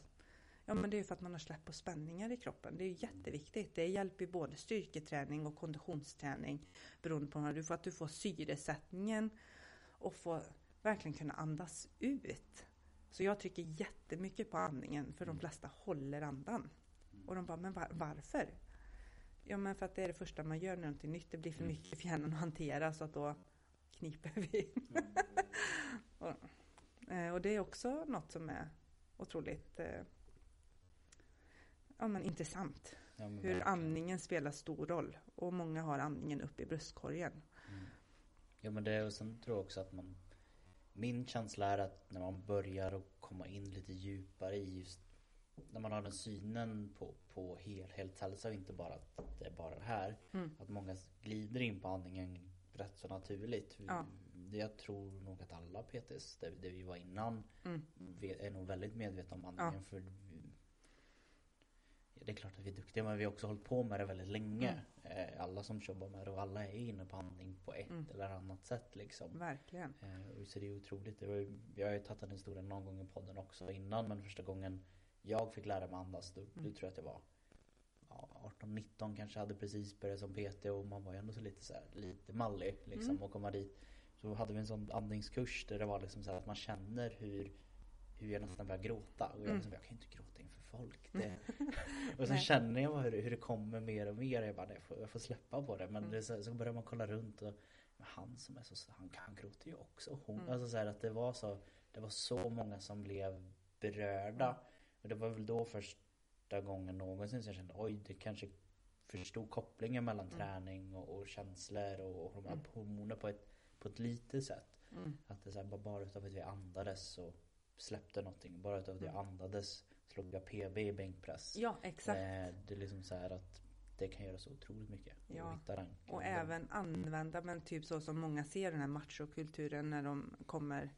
Ja men det är för att man har släppt på spänningar i kroppen. Det är jätteviktigt. Det hjälper ju både styrketräning och konditionsträning. Beroende på vad du får. Att du får syresättningen och får verkligen kunna andas ut. Så jag trycker jättemycket på andningen för de flesta håller andan. Och de bara, men var, varför? Ja men för att det är det första man gör när någonting nytt. Det blir för mycket för hjärnan att hantera så att då kniper vi. *laughs* och, eh, och, det är också något som är otroligt eh, ja, men intressant. Ja, men Hur andningen spelar stor roll. Och många har andningen upp i bröstkorgen. Mm. Ja men det och sen tror jag också att man Min känsla är att när man börjar att komma in lite djupare i just när man har den synen på, på helhetshälsa och inte bara att det är bara det här. Mm. Att många glider in på andningen rätt så naturligt. Ja. Jag tror nog att alla PTs, det, det vi var innan, mm. är nog väldigt medvetna om andningen. Ja. För det är klart att vi är duktiga men vi har också hållit på med det väldigt länge. Mm. Eh, alla som jobbar med det och alla är inne på andning på ett mm. eller annat sätt liksom. Verkligen. Eh, så det är otroligt. Jag har ju tagit den historien någon gång i podden också innan men första gången jag fick lära mig andas, då, mm. då tror jag att jag var 18-19 kanske hade precis börjat som PT och man var ju ändå så lite så här, lite mallig liksom mm. och komma dit. Så hade vi en sån andningskurs där det var liksom så att man känner hur hur jag nästan börjar gråta. Och jag, mm. liksom, jag kan ju inte gråta inför folk. Det... *laughs* och sen känner jag hur, hur det kommer mer och mer. Jag bara, jag får, jag får släppa på det. Men mm. det, så, så börjar man kolla runt och han som är så, han, han gråter ju också. Hon, mm. Alltså så här, att det var så, det var så många som blev berörda. Och det var väl då första gången någonsin som jag kände oj det kanske förstod kopplingen mellan mm. träning och, och, känslor och, och mm. hormoner på ett, på ett litet sätt. Mm. Att det så här, bara utav att vi andades så släppte någonting. Bara utav att jag mm. andades slog jag PB i bänkpress. Ja exakt. Eh, det är liksom så här att det kan göra så otroligt mycket. Ja. Och, och även använda men typ så som många ser den här machokulturen när de kommer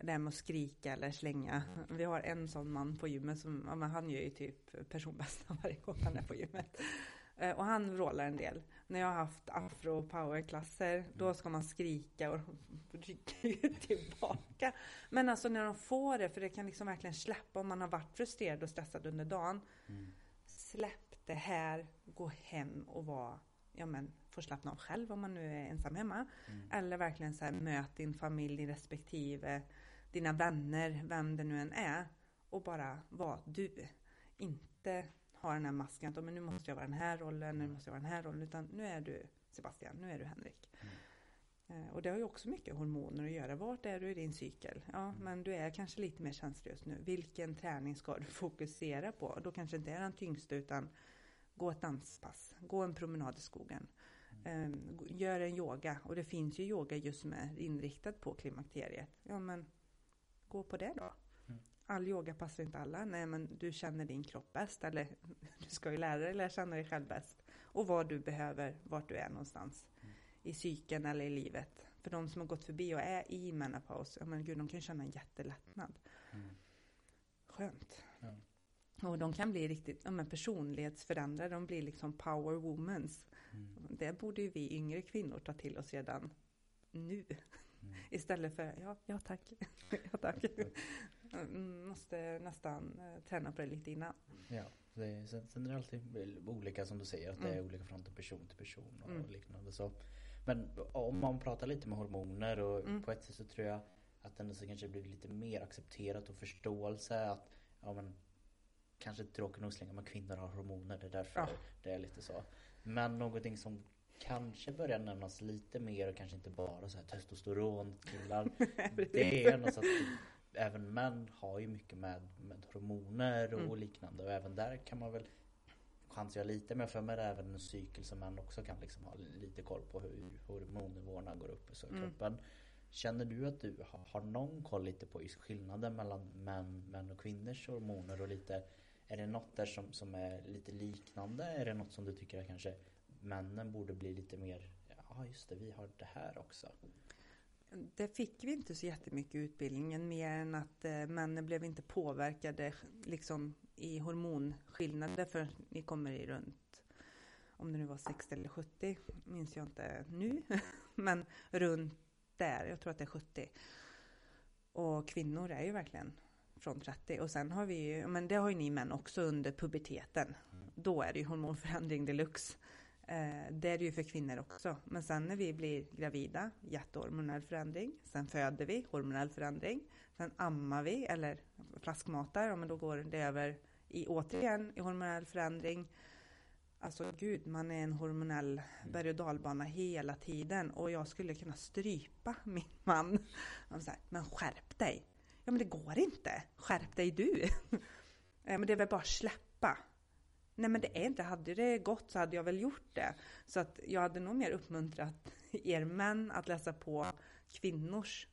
det här med att skrika eller slänga. Mm. Vi har en sån man på gymmet som, ja, men han gör ju typ personbästa *laughs* varje gång han är på gymmet. Eh, och han vrålar en del. När jag har haft afro powerklasser, då ska man skrika och de *laughs* rycker ju tillbaka. Men alltså när de får det, för det kan liksom verkligen släppa om man har varit frustrerad och stressad under dagen. Mm. Släpp det här, gå hem och var, ja men, få slappna av själv om man nu är ensam hemma. Mm. Eller verkligen så här, möt din familj, din respektive dina vänner, vem det nu än är. Och bara vara du. Inte ha den här masken att men nu måste jag vara den här rollen, nu måste jag vara den här rollen. Utan nu är du Sebastian, nu är du Henrik. Mm. Och det har ju också mycket hormoner att göra. Vart är du i din cykel? Ja, mm. men du är kanske lite mer känslig just nu. Vilken träning ska du fokusera på? Då kanske inte är den tyngsta utan gå ett danspass, gå en promenad i skogen. Mm. Um, gör en yoga och det finns ju yoga just som är inriktad på klimakteriet. Ja men gå på det då. Mm. All yoga passar inte alla. Nej, men du känner din kropp bäst. Eller *laughs* du ska ju lära dig lära känna dig själv bäst. Och vad du behöver, vart du är någonstans. Mm. I psyken eller i livet. För de som har gått förbi och är i menopaus, ja men gud, de kan känna en jättelättnad. Mm. Skönt. Ja. Och de kan bli riktigt ja, men personlighetsförändrade, de blir liksom power womans. Mm. Det borde ju vi yngre kvinnor ta till oss redan nu. Mm. Istället för, ja, *laughs* ja tack, ja tack. Mm, måste nästan eh, träna på det lite innan. Ja, det är, sen, sen är det alltid olika som du säger, att det är mm. olika från person till person och mm. liknande. Så. Men om man pratar lite med hormoner och mm. på ett sätt så tror jag att det så kanske blir lite mer accepterat och förståelse att ja men kanske tråkigt nog slänga men kvinnor har hormoner, det är därför ja. det är lite så. Men någonting som kanske börjar nämnas lite mer och kanske inte bara så här testosteronkillar. *laughs* det är något så att även män har ju mycket med, med hormoner och mm. liknande och även där kan man väl chansar jag lite men för mig är det även en cykel som män också kan liksom ha lite koll på hur hormonnivåerna går upp i mm. kroppen. Känner du att du har, har någon koll lite på skillnaden mellan män, män och kvinnors hormoner och lite Är det något där som, som är lite liknande? Är det något som du tycker är kanske männen borde bli lite mer, ja just det, vi har det här också. Det fick vi inte så jättemycket utbildningen mer än att eh, männen blev inte påverkade liksom i hormonskillnader för ni kommer i runt om det nu var 60 eller 70 minns jag inte nu. *laughs* men runt där, jag tror att det är 70. Och kvinnor är ju verkligen från 30. Och sen har vi ju, men det har ju ni män också under puberteten. Då är det ju hormonförändring deluxe. Eh, det är det ju för kvinnor också. Men sen när vi blir gravida, jättehormonell förändring. Sen föder vi, hormonell förändring. Sen ammar vi eller flaskmatar, men då går det över i återigen i hormonell förändring. Alltså gud, man är en hormonell berg och dalbana hela tiden och jag skulle kunna strypa min man. Här, men skärp dig! Ja men det går inte. Skärp dig du! *laughs* men det är väl bara släppa. Nej men det är inte, hade det gått så hade jag väl gjort det. Så att jag hade nog mer uppmuntrat *laughs* er män att läsa på kvinnors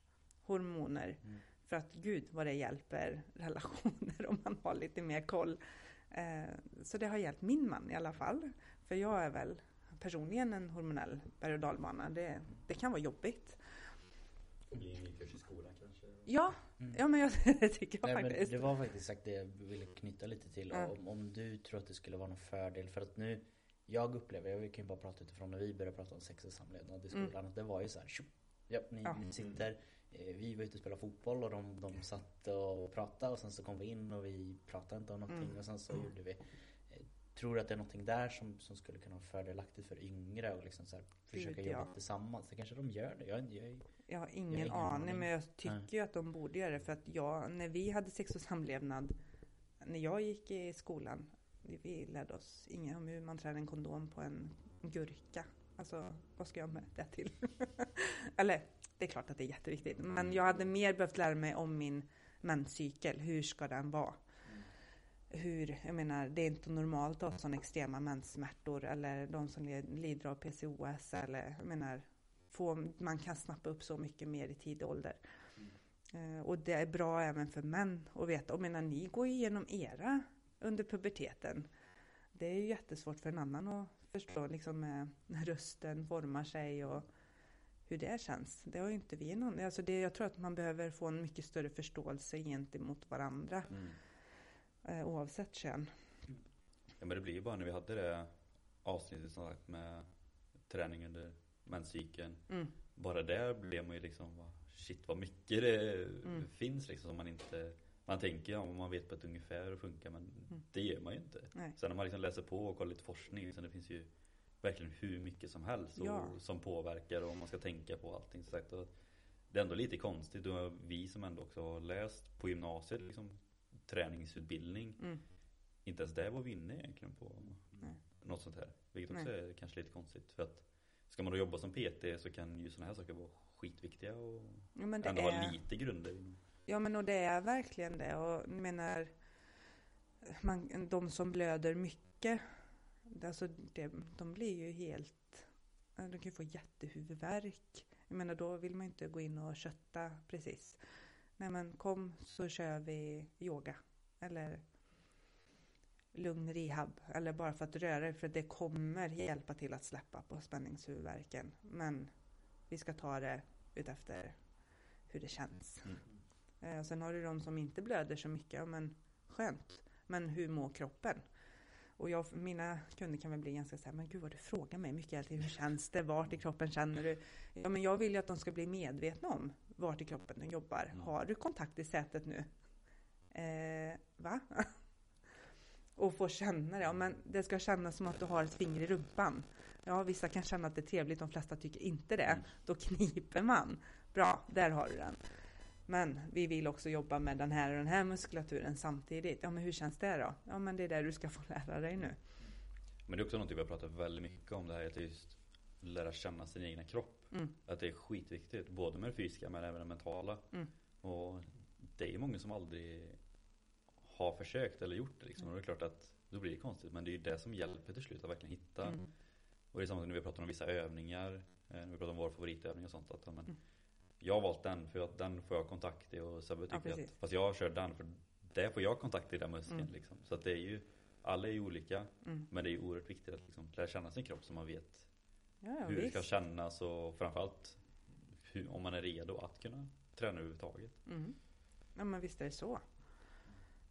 hormoner. Mm. För att gud vad det hjälper *laughs* relationer om man har lite mer koll. Eh, så det har hjälpt min man i alla fall. För jag är väl personligen en hormonell berg och dalbana. Det, det kan vara jobbigt. Bli en ny kurs i skolan? Ja, mm. ja men jag *laughs* tycker jag Nej, faktiskt. Det var faktiskt sagt det jag ville knyta lite till. Mm. Om, om du tror att det skulle vara någon fördel. För att nu, jag upplever, jag kan ju bara prata utifrån när vi började prata om sex och samlevnad i skolan. Mm. Att det var ju så här, tjup, ja, ni, ja. ni sitter Eh, vi var ute och spelade fotboll och de, de satt och pratade och sen så kom vi in och vi pratade inte om någonting mm. och sen så gjorde vi Tror du att det är någonting där som, som skulle kunna vara fördelaktigt för yngre och liksom så här, försöka jobba ja. tillsammans? Det kanske de gör det. Jag, jag, jag har ingen, jag har ingen aning, men jag tycker Nej. ju att de borde göra det för att jag, när vi hade sex och samlevnad när jag gick i skolan vi, vi lärde oss inget om hur man trär en kondom på en gurka. Alltså, vad ska jag med det till? *laughs* Eller det är klart att det är jätteviktigt. Men jag hade mer behövt lära mig om min menscykel. Hur ska den vara? Hur, jag menar, det är inte normalt att ha sådana extrema menssmärtor eller de som lider av PCOS eller, jag menar, få, man kan snappa upp så mycket mer i tidig ålder. Mm. och det är bra även för män att veta. Och menar, ni går igenom era under puberteten. Det är ju jättesvårt för en annan att förstå liksom, när rösten formar sig och hur det känns. Det har ju inte vi någon. Alltså det, jag tror att man behöver få en mycket större förståelse gentemot varandra. Mm. Eh, oavsett kön. Ja men det blir ju bara när vi hade det avsnittet som sagt med träning under menscykeln. Mm. Bara där blev man ju liksom, shit vad mycket det mm. finns liksom som man inte man tänker ja, man vet på ett ungefär hur det funkar men mm. det gör man ju inte. Nej. Sen när man liksom läser på och kollar lite forskning så det finns ju verkligen hur mycket som helst och, ja. som påverkar och man ska tänka på allting. Så sagt. Och det är ändå lite konstigt och vi som ändå också har läst på gymnasiet liksom, träningsutbildning. Mm. Inte ens det var vi inne egentligen på Nej. något sånt här. Vilket också Nej. är kanske lite konstigt. För att ska man då jobba som PT så kan ju sådana här saker vara skitviktiga och ja, ändå är... ha lite grunder. Ja men och det är verkligen det och menar man, de som blöder mycket Alltså det, de blir ju helt... De kan ju få jättehuvudvärk. Jag menar då vill man inte gå in och kötta precis. Nej men kom så kör vi yoga. Eller lugn rehab. Eller bara för att röra dig. För det kommer hjälpa till att släppa på spänningshuvudvärken. Men vi ska ta det utefter hur det känns. Mm. Eh, sen har du de som inte blöder så mycket. Men skönt. Men hur mår kroppen? Och jag, mina kunder kan väl bli ganska så här, men gud vad du frågar mig mycket. Hur känns det? Vart i kroppen känner du? Ja, men jag vill ju att de ska bli medvetna om vart i kroppen de jobbar. Mm. Har du kontakt i sätet nu? Eh, va? *laughs* och få känna det. Ja, men det ska kännas som att du har ett finger i rumpan. Ja, vissa kan känna att det är trevligt, de flesta tycker inte det. Mm. Då kniper man. Bra, där har du den. Men vi vill också jobba med den här och den här muskulaturen samtidigt. Ja, men hur känns det då? Ja, men det är det du ska få lära dig nu. Men det är också något vi har pratat väldigt mycket om det här, att just lära känna sin egna kropp. Mm. Att det är skitviktigt, både med det fysiska men även det mentala. Mm. Och det är många som aldrig har försökt eller gjort det liksom. Och det är klart att då blir det konstigt. Men det är ju det som hjälper till slut att verkligen hitta. Mm. Och det är samma när vi pratar om vissa övningar. Eh, när vi pratar om våra favoritövningar och sånt. Att, men, mm jag har valt den för att den får jag kontakt i och Sebbe tycker ja, att, fast jag kör den för där får jag kontakt i den muskeln mm. liksom. Så att det är ju, alla är ju olika. Mm. Men det är ju oerhört viktigt att liksom lära känna sin kropp så man vet ja, ja, hur visst. det ska kännas och framförallt hur, om man är redo att kunna träna överhuvudtaget. Mm. Ja men visst är det så.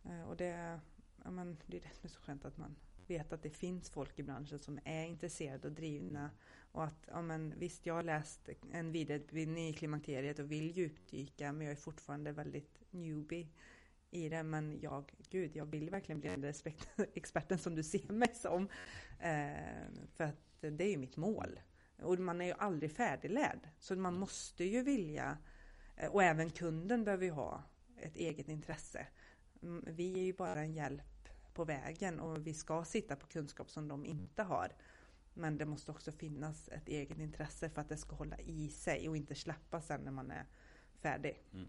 Eh, och det, ja, men det är det som är så skönt att man vet att det finns folk i branschen som är intresserade och drivna. Och att, ja men visst, jag har läst en vidareutbildning i klimakteriet och vill djupdyka, men jag är fortfarande väldigt newbie i det. Men jag, gud, jag vill verkligen bli den respekt, *laughs* experten som du ser mig som. Eh, för att det är ju mitt mål. Och man är ju aldrig färdiglärd. Så man måste ju vilja, eh, och även kunden behöver ju ha ett eget intresse. Mm, vi är ju bara en hjälp på vägen och vi ska sitta på kunskap som de inte har. Men det måste också finnas ett eget intresse för att det ska hålla i sig och inte släppa sen när man är färdig. Mm.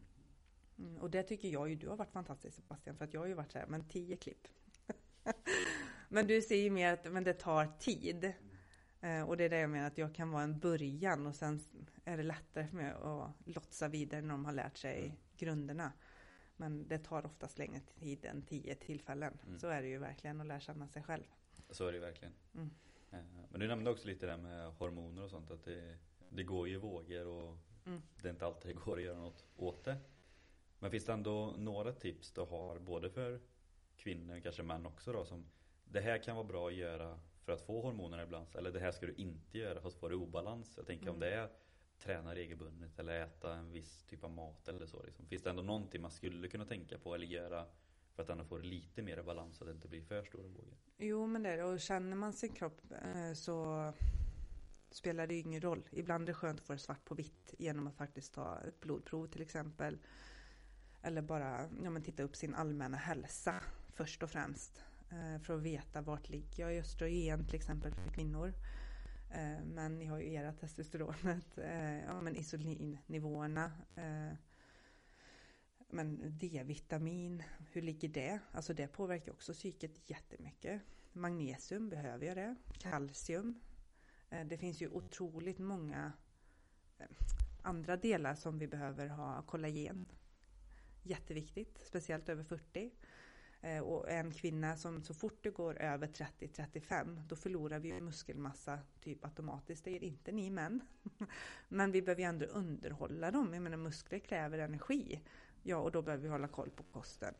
Mm, och det tycker jag ju du har varit fantastisk Sebastian, för att jag har ju varit så här, men tio klipp. *laughs* men du ser ju mer att men det tar tid. Eh, och det är det jag menar, att jag kan vara en början och sen är det lättare för mig att lotsa vidare när de har lärt sig Mm. grunderna. Men det tar oftast längre tid än tio tillfällen. Mm. Så är det ju verkligen att lära känna sig själv. Så är det verkligen. Mm. Eh, Men du nämnde också lite det där med hormoner och sånt. Att det, det går ju vågor och Mm. det är inte alltid det går att göra något åt det. Men finns det ändå några tips du har både för kvinnor, kanske män också då som Det här kan vara bra att göra för att få hormonerna i balans. Eller det här ska du inte göra för att få det i obalans. Jag tänker om Mm. det är träna regelbundet eller äta en viss typ av mat eller så. Liksom. Finns det ändå någonting man skulle kunna tänka på eller göra för att ändå få lite mer balans så att det inte blir för stora vågor? Jo, men det är det. Och känner man sin kropp eh, så spelar det ju ingen roll. Ibland är det skönt att få det svart på vitt genom att faktiskt ta ett blodprov till exempel. Eller bara ja, men titta upp sin allmänna hälsa först och främst. Eh, för att veta vart ligger jag i östrogen till exempel för kvinnor. Eh, men ni har ju era testosteronet, eh, ja men isolinnivåerna. Men D-vitamin, hur ligger det? Alltså det påverkar också psyket jättemycket. Magnesium, behöver jag det? Kalcium. Det finns ju otroligt många andra delar som vi behöver ha. Kollagen. Jätteviktigt, speciellt över 40. Eh, och en kvinna som så fort det går över 30-35 då förlorar vi muskelmassa typ automatiskt. Det gör inte ni män. *laughs* Men vi behöver ju ändå underhålla dem. Jag menar muskler kräver energi. Ja, och då behöver vi hålla koll på kosten.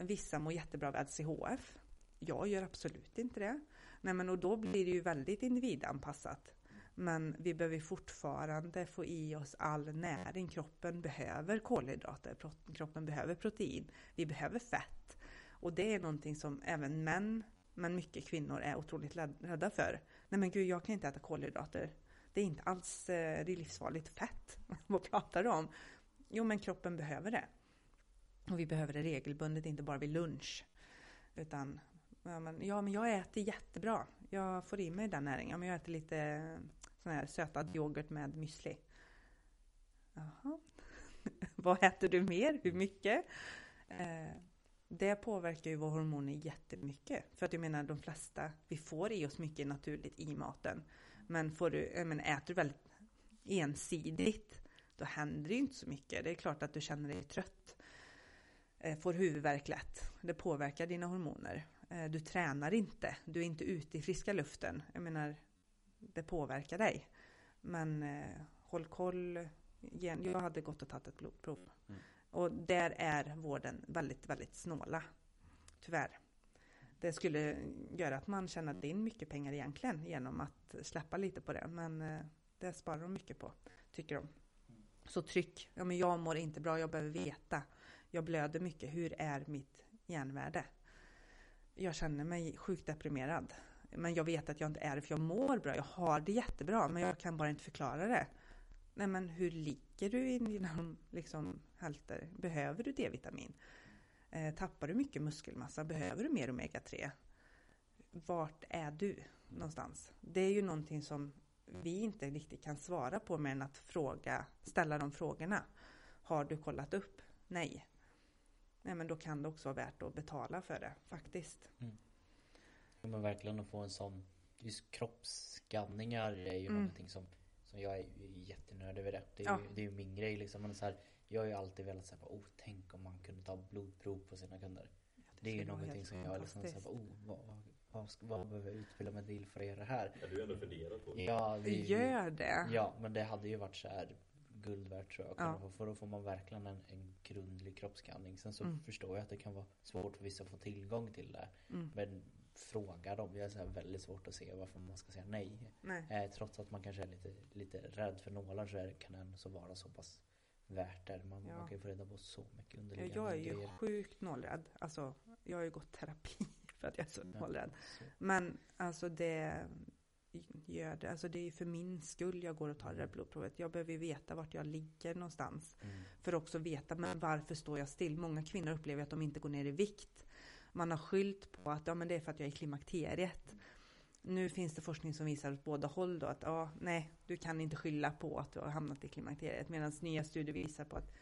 Vissa mår jättebra av LCHF. Jag gör absolut inte det. Nej, men och då blir det ju väldigt individanpassat. Men vi behöver fortfarande få i oss all näring. Kroppen behöver kolhydrater, kroppen behöver protein, vi behöver fett. Och det är någonting som även män, men mycket kvinnor är otroligt rädda för. Nej men gud, jag kan inte äta kolhydrater. Det är inte alls, eh, det är livsfarligt fett. *laughs* Vad pratar du om? Jo, men kroppen behöver det. Och vi behöver det regelbundet, inte bara vid lunch. Utan, ja men, ja, men jag äter jättebra. Jag får i mig den näringen. Ja, men jag äter lite eh, sån här sötad yoghurt med müsli. Jaha. *laughs* Vad äter du mer? Hur mycket? Eh, det påverkar ju våra hormoner jättemycket. För att jag menar de flesta, vi får i oss mycket naturligt i maten. Men får du, men äter du väldigt ensidigt, då händer det ju inte så mycket. Det är klart att du känner dig trött. Eh, får huvudvärk lätt. Det påverkar dina hormoner. Eh, du tränar inte. Du är inte ute i friska luften. Jag menar, det påverkar dig. Men eh, håll koll. Jag hade gått och tagit ett blodprov. Mm. Och där är vården väldigt, väldigt snåla. Tyvärr. Det skulle göra att man tjänade in mycket pengar egentligen genom att släppa lite på det. Men eh, det sparar de mycket på, tycker de. Så tryck. Ja, men jag mår inte bra, jag behöver veta. Jag blöder mycket. Hur är mitt järnvärde? Jag känner mig sjukt deprimerad. Men jag vet att jag inte är det för jag mår bra. Jag har det jättebra men jag kan bara inte förklara det. Nej men hur ligger du i dina liksom, halter? Behöver du D-vitamin? Eh, tappar du mycket muskelmassa? Behöver du mer omega-3? Vart är du någonstans? Det är ju någonting som vi inte riktigt kan svara på mer än att fråga, ställa de frågorna. Har du kollat upp? Nej. Nej men då kan det också vara värt att betala för det faktiskt. Men verkligen att få en sån Just kroppsskanningar är ju Mm. någonting som Som jag är ju jättenöjd över det. Det är, Ja. ju, det är ju min grej liksom. Men så här, jag har ju alltid velat säga oh, tänk om man kunde ta blodprov på sina kunder. Det är ju någonting som jag liksom fantastiskt. oh, vad, vad, vad, ska, vad behöver jag utbilda mig till för att göra det här? Ja, du har ändå funderat på Ja, vi, Gör det! Ja, men det hade ju varit så här guld värt tror jag. Ja. Ja. För då får man verkligen en, en grundlig kroppsskanning. Sen så Mm. förstår jag att det kan vara svårt för vissa att få tillgång till det. Mm. Men frågar dem. Jag är här väldigt svårt att se varför man ska säga nej. Nej. Eh, trots att man kanske är lite, lite rädd för nålar så är, kan det ändå så vara så pass värt det. Man, Ja. man kan ju få reda på så mycket underliggande jag är ju grejer. sjukt nålrädd. Alltså, jag har ju gått terapi *laughs* för att jag är så Ja, nålrädd. så. Men alltså det gör det. Alltså det är för min skull jag går och tar det där blodprovet. Jag behöver ju veta vart jag ligger någonstans. Mm. För att också veta, men varför står jag still? Många kvinnor upplever att de inte går ner i vikt. Man har skyllt på att ja, men det är för att jag är i klimakteriet. Nu finns det forskning som visar åt båda håll då att ja, nej, du kan inte skylla på att du har hamnat i klimakteriet. Medan nya studier visar på att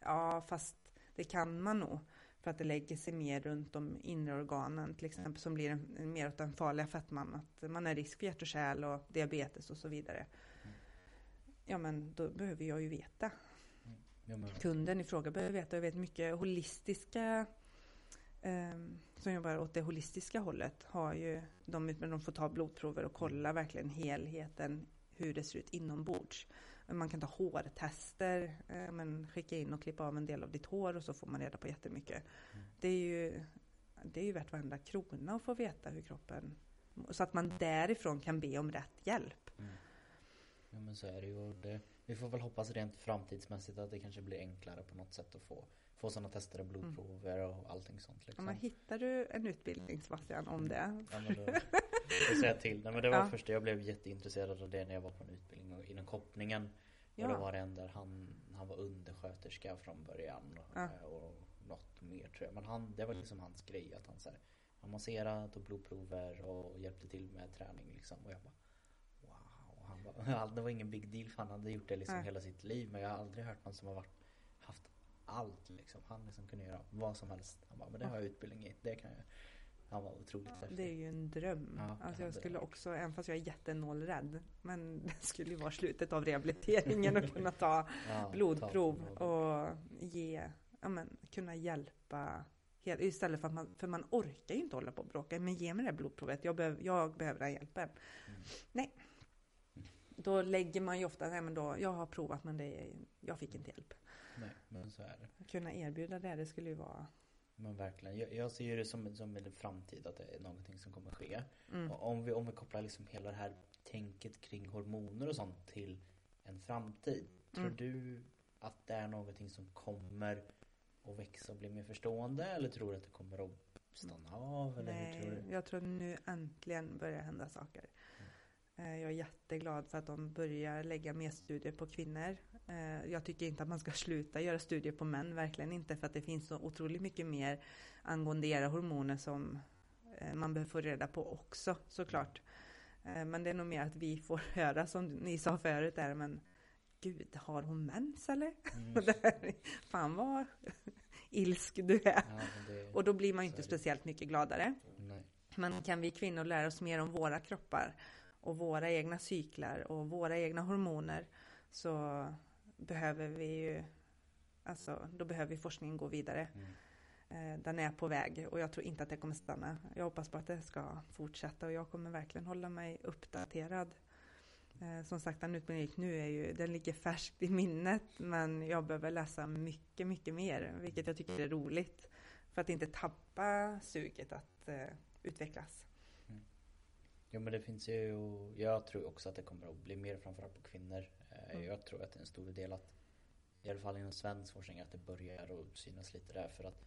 ja, fast det kan man nog. För att det lägger sig mer runt de inre organen, till exempel som blir en, mer åt den farliga fettman. Att man är risk för hjärt och kärl och diabetes och så vidare. Ja, men då behöver jag ju veta Ja, men, kunden i fråga behöver veta. Jag vet mycket holistiska som jobbar åt det holistiska hållet har ju de, men de får ta blodprover och kolla verkligen helheten hur det ser ut inombords. Man kan ta hårtester, eh, men skicka in och klippa av en del av ditt hår och så får man reda på jättemycket. Det är ju, det är ju värt varenda krona att få veta hur kroppen så att man därifrån kan be om rätt hjälp. ja men så är det ju. Det, vi får väl hoppas rent framtidsmässigt att det kanske blir enklare på något sätt att få, få sådana tester och blodprover och allting sånt. Ja, Liksom. men hittar du en utbildning Sebastian om det? Ja, men då, då säger jag till. Nej, men det var Ja. först, jag blev jätteintresserad av det när jag var på en utbildning och- inom koppningen. Och Ja. då var det en där han, han var undersköterska från början. Ja. eh, Och något mer tror jag. Men han, det var liksom hans grej. Att han, så här, han masserade, tog blodprover och hjälpte till med träning. Liksom. Och jag bara wow. Och han bara, *laughs* det var ingen big deal för han hade gjort det liksom Nej. hela sitt liv. Men jag har aldrig hört någon som har varit, allt liksom. Han liksom kunde göra vad som helst. Han bara, men det har jag utbildning i. Det kan jag. Han var otroligt häftig. Det är ju en dröm. Ja, alltså jag skulle också, även fast jag är jättenålrädd, men *laughs* det skulle ju vara slutet av rehabiliteringen att kunna ta *laughs* Ja, blodprov och ge, ja men kunna hjälpa. Istället för att man, för man orkar ju inte hålla på och bråka. Men ge mig det här blodprovet, jag, behöver, jag behöver den hjälpen. Mm. Nej. Då lägger man ju ofta, nej men då, jag har provat men det, jag fick inte hjälp. Nej, men så är det. Kunna erbjuda det, det skulle ju vara, Men verkligen. Jag, jag ser ju det som, som en framtid att det är någonting som kommer ske. mm, Och om vi, om vi kopplar liksom hela det här tänket kring hormoner och sånt till en framtid. Tror Mm. du att det är någonting som kommer att växa och bli mer förstående? Eller tror du att det kommer att stanna av? Eller hur tror Nej, du? jag tror nu äntligen börjar hända saker. Eh, Jag är jätteglad för att de börjar lägga mer studier på kvinnor. Eh, Jag tycker inte att man ska *laughs* sluta göra studier på män, verkligen inte. För att det finns så otroligt mycket mer angående era hormoner som eh, man behöver få reda på också, såklart. Eh, Men det är nog mer att vi får *laughs* höra, som ni sa förut, där, men gud, har hon mens eller? Mm. *laughs* Fan vad ilsk du är. Ja, det, Och då blir man ju inte speciellt mycket gladare. nej. Men kan vi kvinnor lära oss mer om våra kroppar och våra egna cyklar och våra egna hormoner så behöver vi ju, alltså då behöver forskningen gå vidare. Mm. Eh, Den är på väg och jag tror inte att det kommer stanna. Jag hoppas på att det ska fortsätta och jag kommer verkligen hålla mig uppdaterad. Eh, Som sagt, den utbildningen jag gick nu är ju, den ligger färskt i minnet men jag behöver läsa mycket, mycket mer, vilket jag tycker är roligt. För att inte tappa suget att eh, utvecklas. Jo men det finns ju, jag tror också att det kommer att bli mer framförallt på kvinnor. Mm. Jag tror att det är en stor del att, i alla fall inom svensk forskning, att det börjar att synas lite där. För att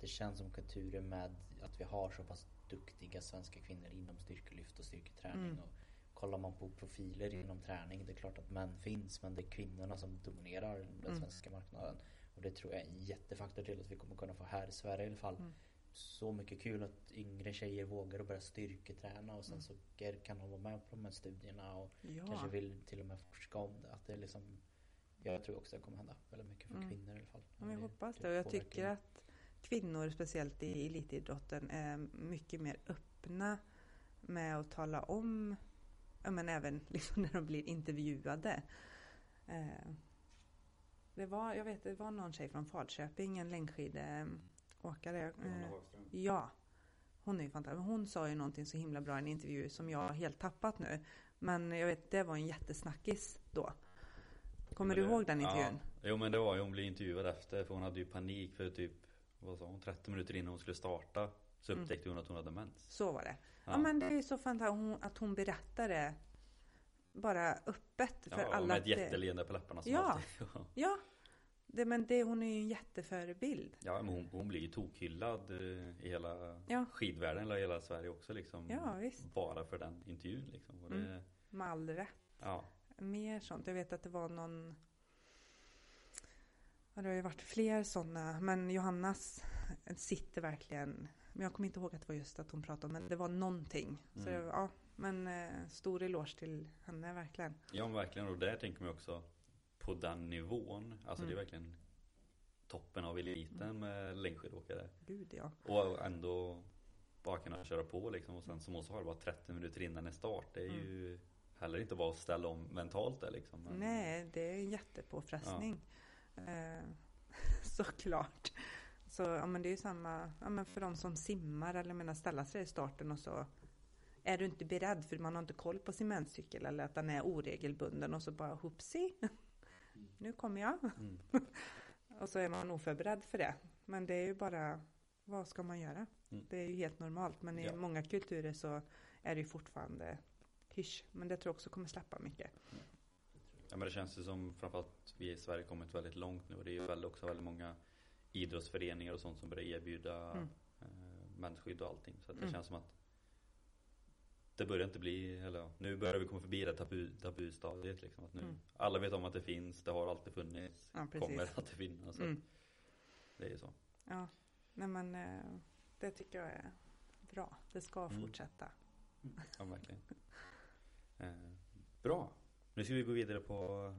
det känns som kulturen med att vi har så pass duktiga svenska kvinnor inom styrkelyft och styrketräning. Mm. Och kollar man på profiler inom träning, det är klart att män finns men det är kvinnorna som dominerar den Mm. svenska marknaden. Och det tror jag är en jättefaktor till att vi kommer kunna få här i Sverige i alla fall Mm. Så mycket kul att yngre tjejer vågar att börja styrketräna och sen Mm. så kan de vara med på de här studierna och Ja, kanske vill till och med forska om det. Att det är liksom, jag tror också det kommer hända väldigt mycket för Mm. kvinnor i alla fall. ja, jag hoppas det det. Och jag tycker att kvinnor, speciellt i elitidrotten, är mycket mer öppna med att tala om, men även *laughs* liksom när de blir intervjuade. Eh, Det var, jag vet, det var någon tjej från Falköping, en längdskidåkare. Johanna Eh, Hagström. Ja, hon är ju fantastisk. Hon sa ju någonting så himla bra i en intervju som jag har helt tappat nu. Men jag vet, det var en jättesnackis då. Kommer du det- ihåg den intervjun? Ja. Jo men det var ju, hon blev intervjuad efter för hon hade ju panik för typ, vad sa hon, 30 minuter innan hon skulle starta Så upptäckte hon att hon hade mens. Så var det. Ja, Ja. men det är ju så fantastiskt att hon berättade bara öppet för Ja, alla. med ett jätteleende på läpparna. Som Ja. alltid. *laughs* Ja. Det, men det, hon är ju en jätteförebild. Ja, men hon, hon blir ju tokhyllad eh, i hela Ja. skidvärlden, eller hela Sverige också liksom. Ja, visst. Bara för den intervjun liksom. Och det, Mm. Med all rätt. ja. Mer sånt. Jag vet att det var någon... Ja, det har ju varit fler sådana. Men Johannas sitter verkligen... Men jag kommer inte ihåg att det var just att hon pratade om men det var någonting. Så Mm. det, ja, men eh, stor eloge till henne verkligen. ja, men verkligen. Och där tänker man också på den nivån. Alltså det är Mm. verkligen toppen av eliten med längdskidåkare. Gud ja. Och ändå bara kunna köra på liksom. Och sen som sa, det var 30 minuter innan en start. Det är ju heller inte bara att ställa om mentalt där liksom. Men- Nej, det är en jättepåfrestning. Eh, *laughs* såklart. Så ja, men det är ju samma ja, men för de som simmar eller menar ställa sig i starten och så är du inte beredd för man har inte koll på sin menscykel eller att den är oregelbunden och så bara hoopsie. Nu kommer jag. Mm. *laughs* Och så är man oförberedd för det. Men det är ju bara, vad ska man göra? Mm. Det är ju helt normalt. Men i Ja. många kulturer så är det ju fortfarande hysch. Men det tror jag också kommer släppa mycket. Ja men det känns ju som framförallt vi i Sverige kommit väldigt långt nu och det är ju väldigt, också väldigt många idrottsföreningar och sånt som börjar erbjuda Mm. eh, mensskydd och allting. Så det Mm. känns som att det börjar inte bli, eller nu börjar vi komma förbi det tabu, tabustadiet liksom. Att nu, Mm. Alla vet om att det finns, det har alltid funnits, Ja, kommer alltid finnas. Så Mm. att Det är ju så. Ja, nej men eh, det tycker jag är bra. Det ska Mm. fortsätta. Ja verkligen. Eh, bra. Nu ska vi gå vidare på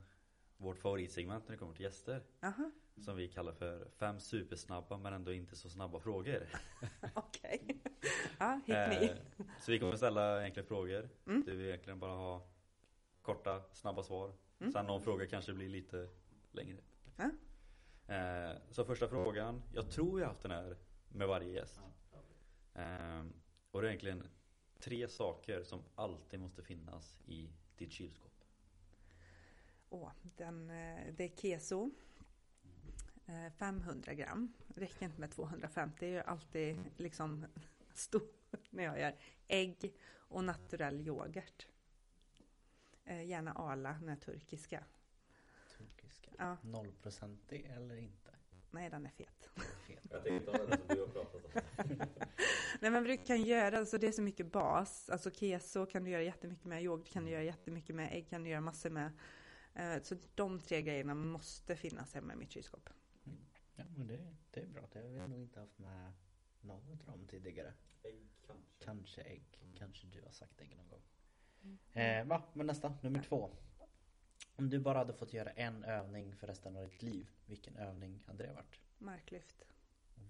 vårt favoritsegment när det kommer till gäster. Aha, Som vi kallar för fem supersnabba men ändå inte så snabba frågor. *laughs* okej. ja, *laughs* hit Eh, me. Så vi kommer ställa enkla frågor. Mm. Du vill egentligen bara ha korta, snabba svar. Mm. Sen någon fråga kanske blir lite längre. Ja. Eh, Så första frågan. Jag tror jag har haft den här med varje gäst. Eh, Och det är egentligen tre saker som alltid måste finnas i ditt kylskåp. Åh, den, eh, det är keso. Eh, 500 gram. Räcker inte med 250. Det är ju alltid liksom *laughs* stort *laughs* när jag gör. Ägg och naturell yoghurt. Eh, Gärna Arla, den här turkiska. Turkiska. Ja. Nollprocentig eller inte? Nej, den är fet. Fet. Jag tänkte ta den som du har pratat om. *laughs* Nej men du kan göra, alltså det är så mycket bas. Alltså keso kan du göra jättemycket med, yoghurt kan du göra jättemycket med, ägg kan du göra massor med. Eh, Så de tre grejerna måste finnas hemma i mitt kylskåp. Ja men det, det är bra. Det har vi nog inte haft med någon av dem tidigare. Kanske ägg. Kanske du har sagt ägg någon gång. Eh, va? Men nästa, nummer två. Om du bara hade fått göra en övning för resten av ditt liv. Vilken övning hade det varit? Marklyft.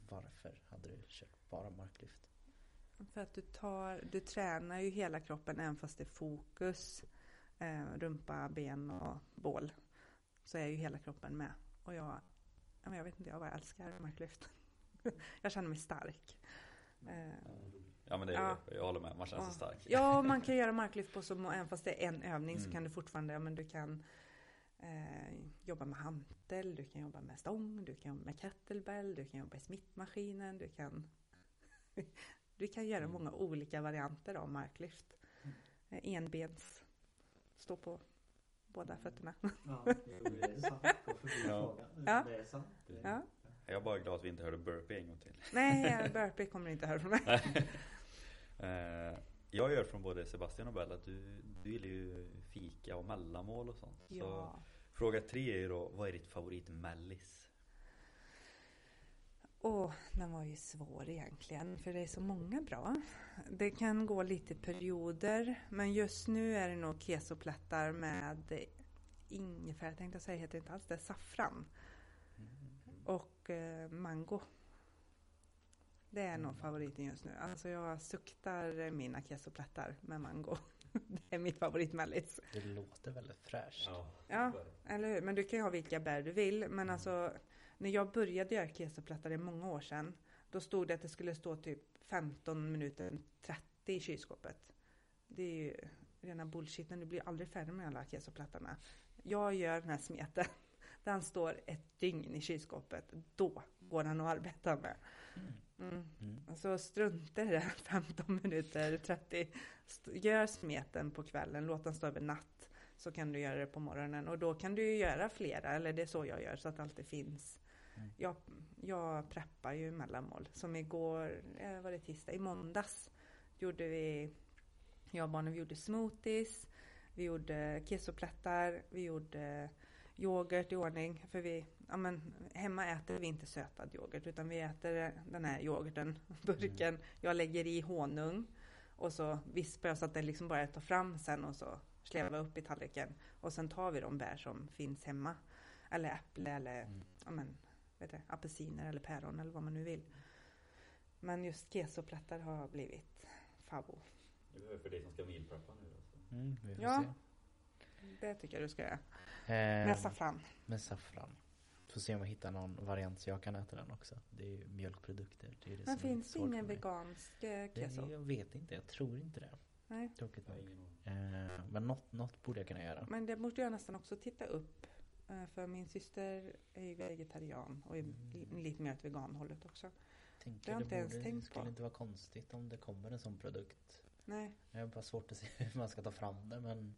Varför hade du kört bara marklyft? För att du tar, du tränar ju hela kroppen även fast det är fokus. Eh, rumpa, ben och bål. Så är ju hela kroppen med. Och jag, jag vet inte, jag bara älskar marklyft. *laughs* jag känner mig stark. Eh, Ja men det är Ja. jag håller med. Man känner sig Ja. stark. Ja, man kan *laughs* göra marklyft på så även fast det är en övning så Mm. kan du fortfarande, men du kan eh, jobba med hantel, du kan jobba med stång, du kan jobba med kettlebell, du kan jobba i smittmaskinen, du kan *laughs* Du kan göra Mm. många olika varianter av marklyft. Eh, enbens, stå på båda fötterna. Ja, *laughs* det är sant. Ja. Ja. Det är sant. Ja. Jag är bara glad att vi inte hörde burpee en gång till. Nej, *laughs* burpee kommer du inte höra från mig. *laughs* Eh, Jag gör från både Sebastian och Bella att du, du gillar ju fika och mellanmål och sånt. Så Ja. fråga tre är ju då, vad är ditt favoritmellis? Åh, den var ju svår egentligen, för det är så många bra. Det kan gå lite perioder, men just nu är det nog kesoplättar med ingefära, tänkte jag säga, heter inte alls det, saffran. Och eh, mango. Det är nog favoriten just nu. Alltså jag suktar mina kesoplättar med mango. *laughs* Det är mitt favoritmellis. Det låter väldigt fräscht. Ja, eller hur? Men du kan ju ha vilka bär du vill. Men alltså, när jag började göra kesoplättar i många år sedan, då stod det att det skulle stå typ 15 minuter 30 i kylskåpet. Det är ju rena bullshiten. Du blir aldrig färdig med alla kesoplättarna. Jag gör den här smeten Den står ett dygn i kylskåpet. Då går den att arbeta med. Mm. Mm. Så strunta i det 15 minuter, 30. St- Gör smeten på kvällen, låt den stå över natt. Så kan du göra det på morgonen och då kan du ju göra flera, eller det är så jag gör så att det alltid finns. Jag, jag preppar ju mellanmål. Som igår, eh, var det tisdag, i måndags gjorde vi, jag och barnen vi gjorde smoothies, vi gjorde kesoplättar, vi gjorde yoghurt i ordning. För vi, ja men hemma äter vi inte sötad yoghurt utan vi äter den här yoghurten, *laughs* burken. Jag lägger i honung och så vispar jag så att det liksom bara tar fram sen och så slevar upp i tallriken. Och sen tar vi de bär som finns hemma. Eller äpple eller Mm. ja men, vet du, apelsiner eller päron eller vad man nu vill. Men just kesoplättar har blivit favvo. Det är för dig som ska mealpreppa nu alltså. Mm, Ja. se. Det tycker jag du ska göra. Eh, Med saffran. Med saffran. Får se om jag hittar någon variant så jag kan äta den också. Det är ju mjölkprodukter. Det är det Men finns det ingen vegansk eh, Det, keso? jag vet inte, jag tror inte det. Nej. Tråkigt nog. Eh, men något, något borde jag kunna göra. Men det borde jag nästan också titta upp. Eh, För min syster är ju vegetarian och är Mm. lite mer åt veganhållet också. Tänker, det har jag inte ens borde, tänkt det skulle på. inte vara konstigt om det kommer en sån produkt. Nej, Jag har bara svårt att se hur man ska ta fram det men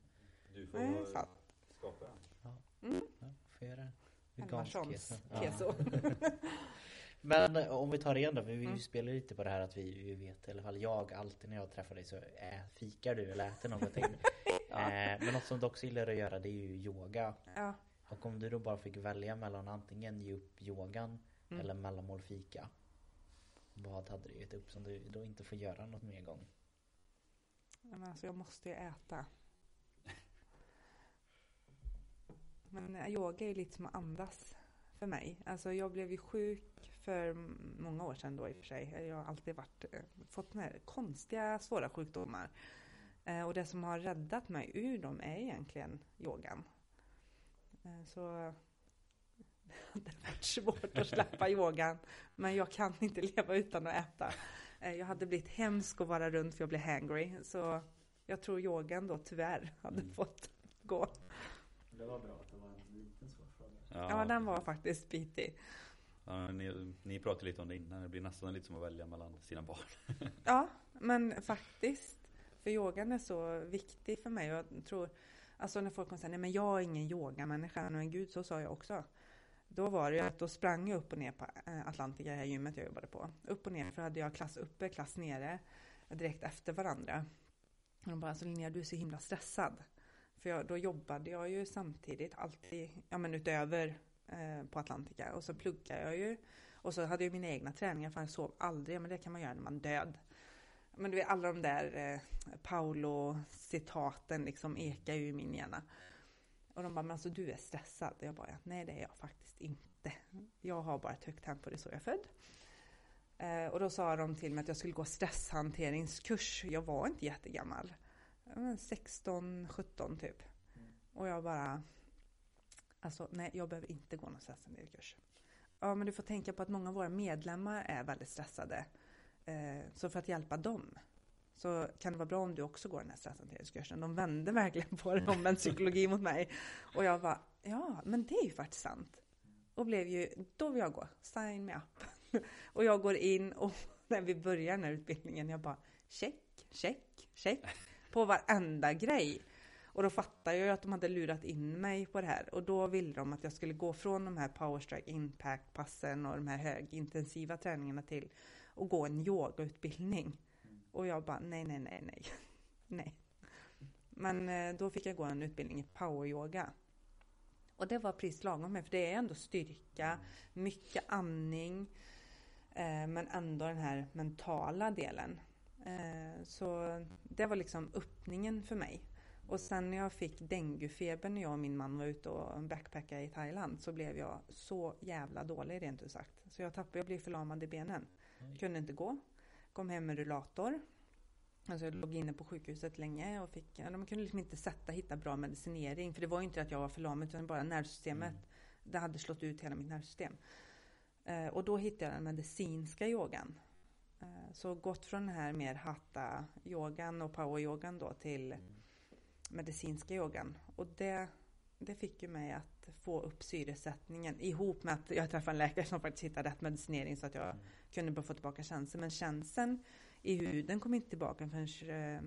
Du får nej sant. skapa den. Mm. ja, får göra det. Vegansk keso. keso. *laughs* Men eh, om vi tar det igen då, för vi Mm. spelar lite på det här att vi, vi vet i alla fall jag alltid när jag träffar dig så äh, fikar du eller äter någonting. Ja. *laughs* men något som du också gillar att göra det är ju yoga. Ja. Och om du då bara fick välja mellan antingen ge upp yogan Mm. eller mellanmål fika. Vad hade du gett upp som du då inte får göra något mer gång? Men alltså jag måste ju äta. Men yoga är lite som att andas för mig. Alltså jag blev ju sjuk för många år sedan då i och för sig. Jag har alltid varit, eh, fått här konstiga svåra sjukdomar. Eh, Och det som har räddat mig ur dem är egentligen yogan. Eh, Så *laughs* det har varit svårt att släppa yogan. Men jag kan inte leva utan att äta. Eh, Jag hade blivit hemsk att vara runt för jag blev hangry. Så jag tror yogan då tyvärr hade Mm. fått gå. Det var bra att det var en liten svår fråga. Ja, den var faktiskt bitig. Ja, ni, ni pratade lite om det innan, det blir nästan lite som att välja mellan sina barn. Ja, men faktiskt. För yogan är så viktig för mig. Jag tror, alltså när folk kommer säga, nej men jag är ingen yogamänniska, men gud så sa jag också. Då var det ju att då sprang jag upp och ner på eh, Atlantica, det här gymmet jag jobbade på. Upp och ner, för hade jag klass uppe, klass nere, direkt efter varandra. Och de bara, alltså Linnea du är så himla stressad. För jag, då jobbade jag ju samtidigt, alltid, ja men utöver eh, på Atlantica. Och så pluggade jag ju. Och så hade jag mina egna träningar, för jag sov aldrig, men det kan man göra när man är död. Men du vet alla de där eh, Paolo-citaten liksom ekar ju i min hjärna. Och de bara, men alltså du är stressad. Och jag bara, nej det är jag faktiskt inte. Jag har bara ett högt tempo, det är så jag är född. Eh, och då sa de till mig att jag skulle gå stresshanteringskurs. Jag var inte jättegammal. 16, 17 typ. Och jag bara, alltså nej jag behöver inte gå någon stresshanteringskurs. Ja men du får tänka på att många av våra medlemmar är väldigt stressade. Eh, så för att hjälpa dem så kan det vara bra om du också går den här stresshanteringskursen. De vände verkligen på det, omvänd psykologi mot mig. Och jag bara, ja men det är ju faktiskt sant. Och blev ju, då vill jag gå, sign me up. Och jag går in och *laughs* när vi börjar den här utbildningen, jag bara check, check, check på varenda grej. Och då fattade jag ju att de hade lurat in mig på det här. Och då ville de att jag skulle gå från de här powerstrike impact passen och de här högintensiva träningarna till och gå en yogautbildning. Och jag bara nej, nej, nej, nej, *laughs* nej. Men eh, då fick jag gå en utbildning i poweryoga. Och det var precis lagom med, för det är ändå styrka, mycket andning, eh, men ändå den här mentala delen. Eh, så det var liksom öppningen för mig. Och sen när jag fick denguefeber när jag och min man var ute och backpackade i Thailand så blev jag så jävla dålig rent ut sagt. Så jag tappade, jag blev förlamad i benen. Oj. Kunde inte gå. Kom hem med rullator. Alltså jag låg inne på sjukhuset länge och fick, de kunde liksom inte sätta, hitta bra medicinering. För det var ju inte att jag var förlamad utan bara nervsystemet. Mm. Det hade slått ut hela mitt nervsystem. Eh, och då hittade jag den medicinska yogan. Eh, så gått från den här mer hatta-yogan och power-yogan då till Mm. medicinska yogan. Och det det fick ju mig att få upp syresättningen ihop med att jag träffade en läkare som faktiskt hittade rätt medicinering så att jag Mm. kunde bara få tillbaka känslan. Men känslan i huden kom inte tillbaka förrän eh,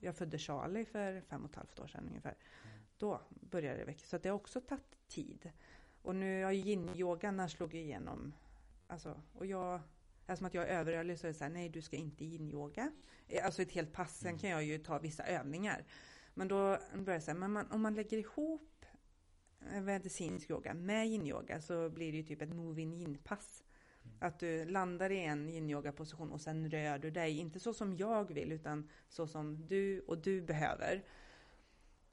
jag födde Charlie för fem och ett halvt år sedan ungefär. Mm. Då började det växa. Så att det har också tagit tid. Och nu har ju yin-yogan slagit igenom. Alltså, och jag, eftersom att jag är överrörlig så är det så här, nej du ska inte yin-yoga. Eh, Alltså ett helt pass, sen Mm. kan jag ju ta vissa övningar. Men då börjar jag säga, men man, om man lägger ihop medicinsk yoga med yin-yoga så blir det ju typ ett move-in yin-pass. Att du landar i en yin-yoga position och sen rör du dig, inte så som jag vill utan så som du och du behöver.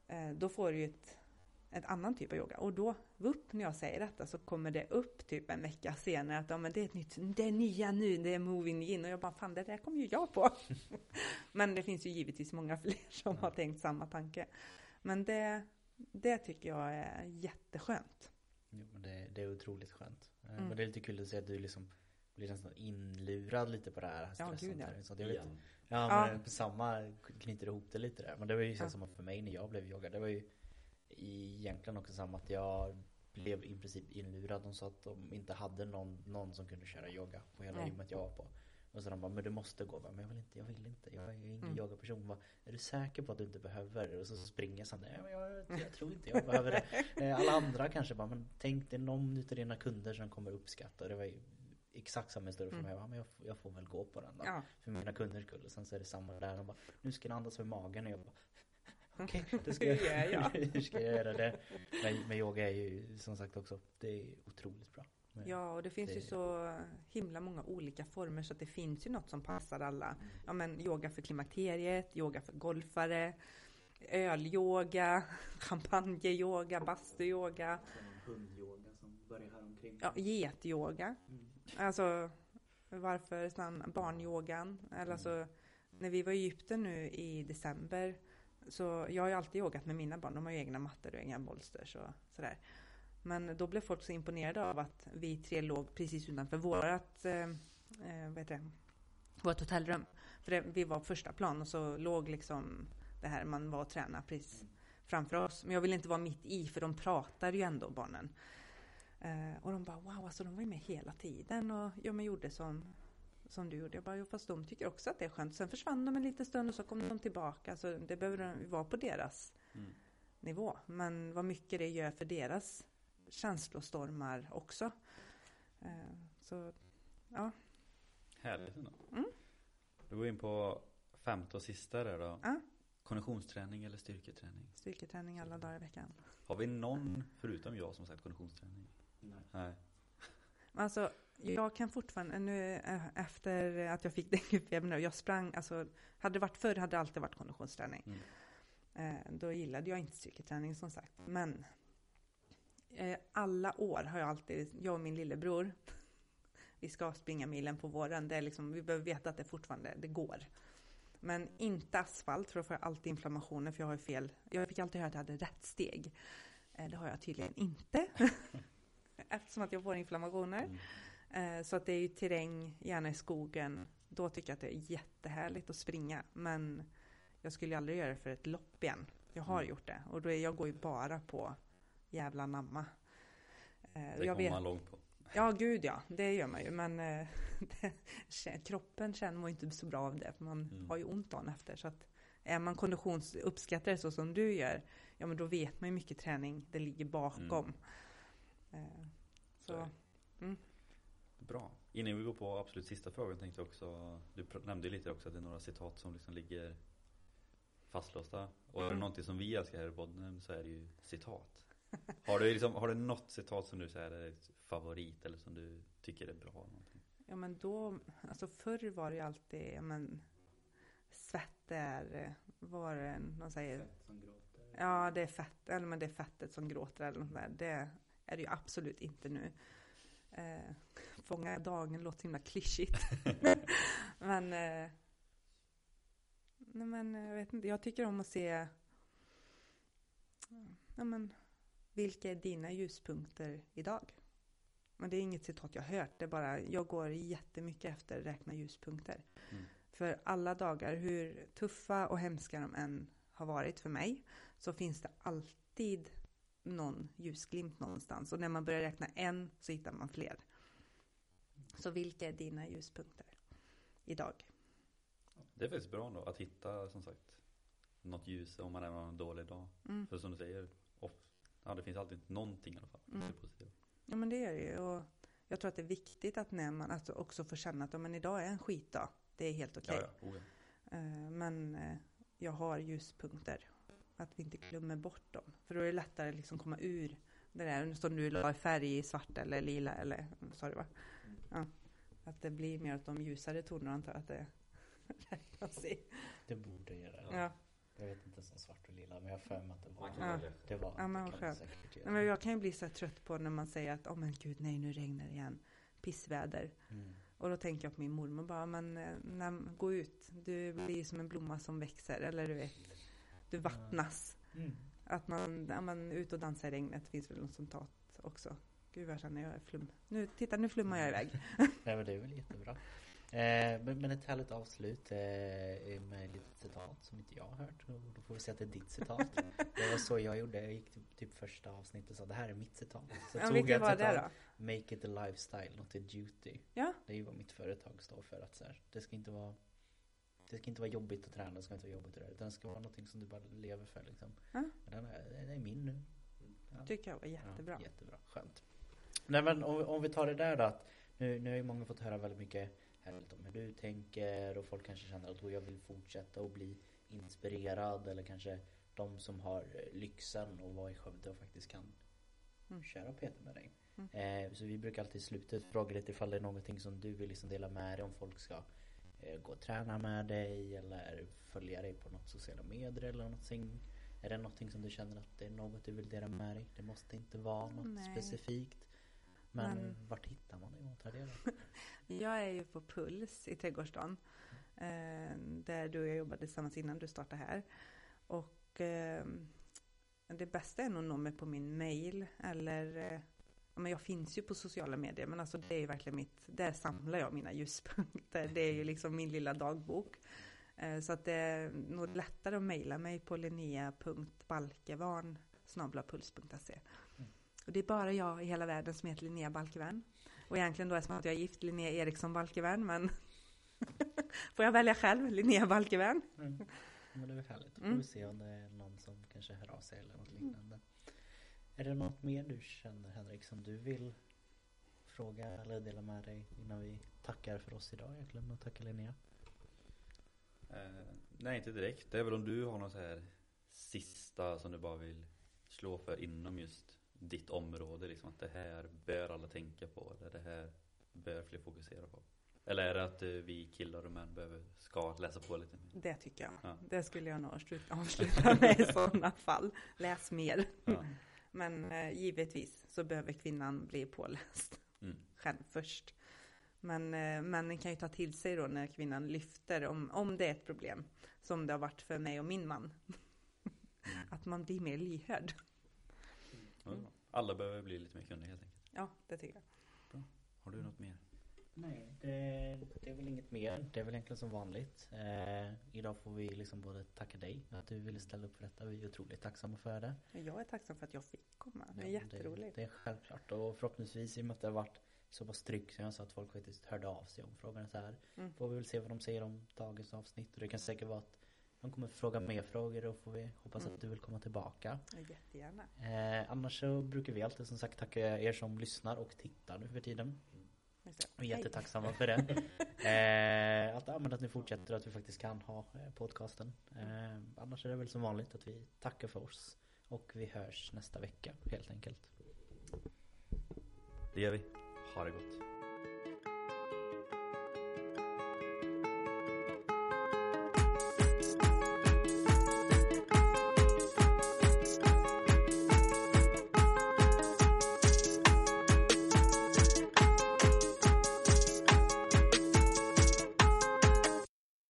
Eh, Då får du ett, ett annan typ av yoga. Och då, upp när jag säger detta så kommer det upp typ en vecka senare att ja, men det är ett nytt, det är nya nu, det är moving in. Och jag bara, fan det där kommer ju jag på. *laughs* men det finns ju givetvis många fler som har tänkt samma tanke. Men det, det tycker jag är jätteskönt. Jo, men det, det är otroligt skönt. Eh, Mm. Men det är lite kul att se att du liksom blir nästan inlurad lite på det här Ja, stressen. gud, ja. Så lite, Igen. ja, Ja. men samma knyter ihop det lite där. Men det var ju så Ja. som för mig när jag blev yoga. Det var ju egentligen också samma att jag blev i princip inlurad. De sa att de inte hade någon, någon som kunde köra yoga på hela Nej. gymmet jag var på. Och så de bara, men du måste gå. Bara, Men jag vill inte, jag vill inte. Jag är ingen Mm. yogaperson. Bara, är du säker på att du inte behöver? Och så springer jag så nej men jag, jag tror inte jag behöver det. *laughs* Eh, Alla andra kanske bara, men tänk dig någon utav dina kunder som kommer uppskatta. Det var ju exakt samma historia för Mm. mig. Ja, men jag, jag får väl gå på den då. Ja, För mina kunders skull. Och sen så är det samma där. De bara, nu ska ni andas med magen. Och jag bara, *laughs* okej, *laughs* det ska jag, jag? hur ska jag göra det? Men, men yoga är ju som sagt också, det är otroligt bra. Ja, och det finns ju det- så himla många olika former så att det finns ju något som passar alla. Ja men yoga för klimakteriet, yoga för golfare, ölyoga, *laughs* champagneyoga, bastuyoga, Hundyoga som börjar här omkring. ja, getyoga. Mm. Alltså varför stanna barnyogan? Eller alltså, när vi var i Egypten nu i december så jag har ju alltid yogat med mina barn. De har ju egna mattor och egna bolsters och sådär. Men då blev folk så imponerade av att vi tre låg precis utanför vårat, eh, eh, vad heter det? vårt hotellrum. För det, vi var på första plan och så låg liksom det här man var och tränade precis framför oss. Men jag ville inte vara mitt i för de pratar ju ändå barnen. Eh, och de bara wow, alltså de var ju med hela tiden och ja, men gjorde som, som du gjorde. Jag bara, jo, fast de tycker också att det är skönt. Sen försvann de en liten stund och så kom de tillbaka. Så det behöver de vara på deras Mm. nivå. Men vad mycket det gör för deras känslostormar också. Eh, så ja, Härligt ändå. Mm. Då går vi in på femte och sista där då. Ja. Konditionsträning eller styrketräning? styrketräning alla dagar i veckan. Har vi någon, förutom jag som sagt, konditionsträning? Nej. Nej. Alltså, jag kan fortfarande, nu eh, efter att jag fick denguefeber nu, jag sprang, alltså, hade det varit förr hade det alltid varit konditionsträning. Mm. Eh, då gillade jag inte styrketräning som sagt. Men alla år har jag alltid, jag och min lillebror, *laughs* vi ska springa milen på våren. Det är liksom, vi behöver veta att det fortfarande det går. Men inte asfalt, för då får jag alltid inflammationer för jag har fel. Jag fick alltid höra att jag hade rätt steg. Eh, det har jag tydligen inte. *laughs* Eftersom att jag får inflammationer. Mm. Eh, Så att det är ju terräng, gärna i skogen. Då tycker jag att det är jättehärligt att springa. Men jag skulle aldrig göra det för ett lopp igen. Jag har Mm. gjort det. Och då är, jag går ju bara på jävla namma. Eh, Det kommer man långt på. ja, gud ja. Det gör man ju. Men eh, *laughs* det, kroppen känner man ju inte så bra av det. För man Mm. har ju ont dagen efter. Så att är man konditionsuppskattare så som du gör. Ja, men då vet man ju mycket träning det ligger bakom. Eh, Så det. Bra. Innan vi går på absolut sista frågan tänkte jag också, du nämnde lite också att det är några citat som liksom ligger fastlåsta. Och är det Mm. någonting som vi älskar här i podden så är det ju citat. *laughs* Har du, liksom, har du något citat som du säger är favorit eller som du tycker är bra? Någonting? Ja men då, alltså förr var det ju alltid, ja men svett är, var det någon säger? som gråter. Ja det är fett, eller men det är fettet som gråter eller något där. Det är det ju absolut inte nu. Eh, fånga dagen låter himla klyschigt. *laughs* men, eh, nej men jag vet inte, jag tycker om att se, ja men, vilka är dina ljuspunkter idag? Men det är inget citat jag hört, det är bara, jag går jättemycket efter räkna ljuspunkter. Mm. För alla dagar, hur tuffa och hemska de än har varit för mig, så finns det alltid någon ljusglimt någonstans. Och när man börjar räkna en så hittar man fler. Så vilka är dina ljuspunkter idag? Det är faktiskt bra ändå att hitta som sagt något ljus om man är en dålig dag. Mm. För som du säger, ja, det finns alltid någonting i alla fall. Mm. positivt. Ja men det är det ju. Och jag tror att det är viktigt att när man alltså också får känna att men idag är en skitdag. Det är helt okej. Ja, ja. Oh, ja. Eh, Men eh, jag har ljuspunkter. Att vi inte glömmer bort dem. För då är det lättare att liksom komma ur det där som du la i färg i svart eller lila eller sa du va? Ja. Att det blir mer åt de ljusare tonerna antar jag att det *laughs* räknas i. Det borde göra det. Ja. Jag vet inte som svart och lila men jag har för mig att det var Man kan Ja. välja. Det var Ja, men vad skönt. Nej, men jag kan ju bli så trött på när man säger att åh men gud nej nu regnar det igen. Pissväder. Mm. Och då tänker jag på min mormor bara, men eh, när, gå ut. Du blir som en blomma som växer. Eller du vet, du vattnas. Mm. Att man, ja, man ut och dansa i regnet finns väl något citat också. Gud vad jag känner jag är flum. Nu, titta nu flummar jag iväg. *laughs* Nej men det är väl jättebra. Eh, men, men ett härligt avslut eh, med ett litet citat som inte jag har hört. Då får vi se att det är ditt citat. *laughs* det var så jag gjorde. Jag gick typ, typ första avsnittet och sa det här är mitt citat. Så Ja, tog jag ett det citat. då? Make it a lifestyle, not a duty. Ja. Det är ju vad mitt företag står för. Att så här, det ska inte vara det ska inte vara jobbigt att träna, det ska inte vara jobbigt att röra. Utan det ska vara någonting som du bara lever för liksom. Ja. Den är, den är min nu. Ja. Tycker jag var jättebra. Ja, jättebra, skönt. Nej men om, om vi tar det där då att nu, nu har ju många fått höra väldigt mycket härligt om hur du tänker och folk kanske känner att "Åh, jag vill fortsätta och bli inspirerad eller kanske de som har lyxen och vara i Skövde och faktiskt kan Mm. köra PT med dig. Mm. Eh, så vi brukar alltid i slutet fråga lite ifall det är någonting som du vill liksom dela med dig om folk ska eh, gå och träna med dig eller följa dig på något sociala medier eller någonting. Är det någonting som du känner att det är något du vill dela med dig? Det måste inte vara något Nej. specifikt. Men, Men- vart hittar man dig tar det då? *laughs* Jag är ju på Puls i Trädgårdsstaden. Eh, där du och jag jobbade tillsammans innan du startade här. Och eh, det bästa är nog att nå mig på min mail eller eh, men jag finns ju på sociala medier men alltså det är ju verkligen mitt, där samlar jag mina ljuspunkter. Det är ju liksom min lilla dagbok. Så att det är nog lättare att mejla mig på linnea.balkevarn. Mm. Och det är bara jag i hela världen som heter Linnea Balkevärn. Och egentligen då eftersom att jag är gift Linnea Eriksson Balkevärn men *laughs* får jag välja själv Linnea Balkevärn? Mm. Men det är väl härligt. Får Mm. vi se om det är någon som kanske hör av sig eller något liknande. Är det något mer du känner Henrik som du vill fråga eller dela med dig innan vi tackar för oss idag egentligen och tackar Linnea? Eh, nej, inte direkt. Det är väl om du har något så här sista som du bara vill slå för inom just ditt område. Liksom att det här bör alla tänka på. Eller det här bör fler fokusera på. Eller är det att eh, vi killar och män behöver, ska läsa på lite mer? Det tycker jag. Ja. Det skulle jag nog avsluta- med i sådana fall. Läs mer. Ja. Men eh, givetvis så behöver kvinnan bli påläst Mm. själv först. Men eh, männen kan ju ta till sig då när kvinnan lyfter om, om det är ett problem. Som det har varit för mig och min man. Att man blir mer lyhörd. Ja, Alla behöver bli lite mer kunniga helt enkelt. Ja, det tycker jag. Har du något mer? Nej, det, det är väl inget mer. Det är väl egentligen som vanligt. Eh, idag får vi liksom både tacka dig att du ville ställa upp för detta. Vi är otroligt tacksamma för det. Jag är tacksam för att jag fick komma. Det är Ja, jätteroligt. Det, det är självklart och förhoppningsvis i och med att det har varit så pass tryggt som jag sa att folk faktiskt hörde av sig om frågan så här. Mm. Får vi väl se vad de säger om dagens avsnitt och det kan säkert vara att de kommer fråga mer frågor och får vi hoppas Mm. att du vill komma tillbaka. Ja, Jättegärna. Eh, annars så brukar vi alltid som sagt tacka er som lyssnar och tittar nu för tiden. Vi är jättetacksamma för det. *laughs* Eh, att, ja, att ni fortsätter att vi faktiskt kan ha eh, podcasten. Eh, annars är det väl som vanligt att vi tackar för oss. Och vi hörs nästa vecka helt enkelt. Det gör vi. Ha det gott.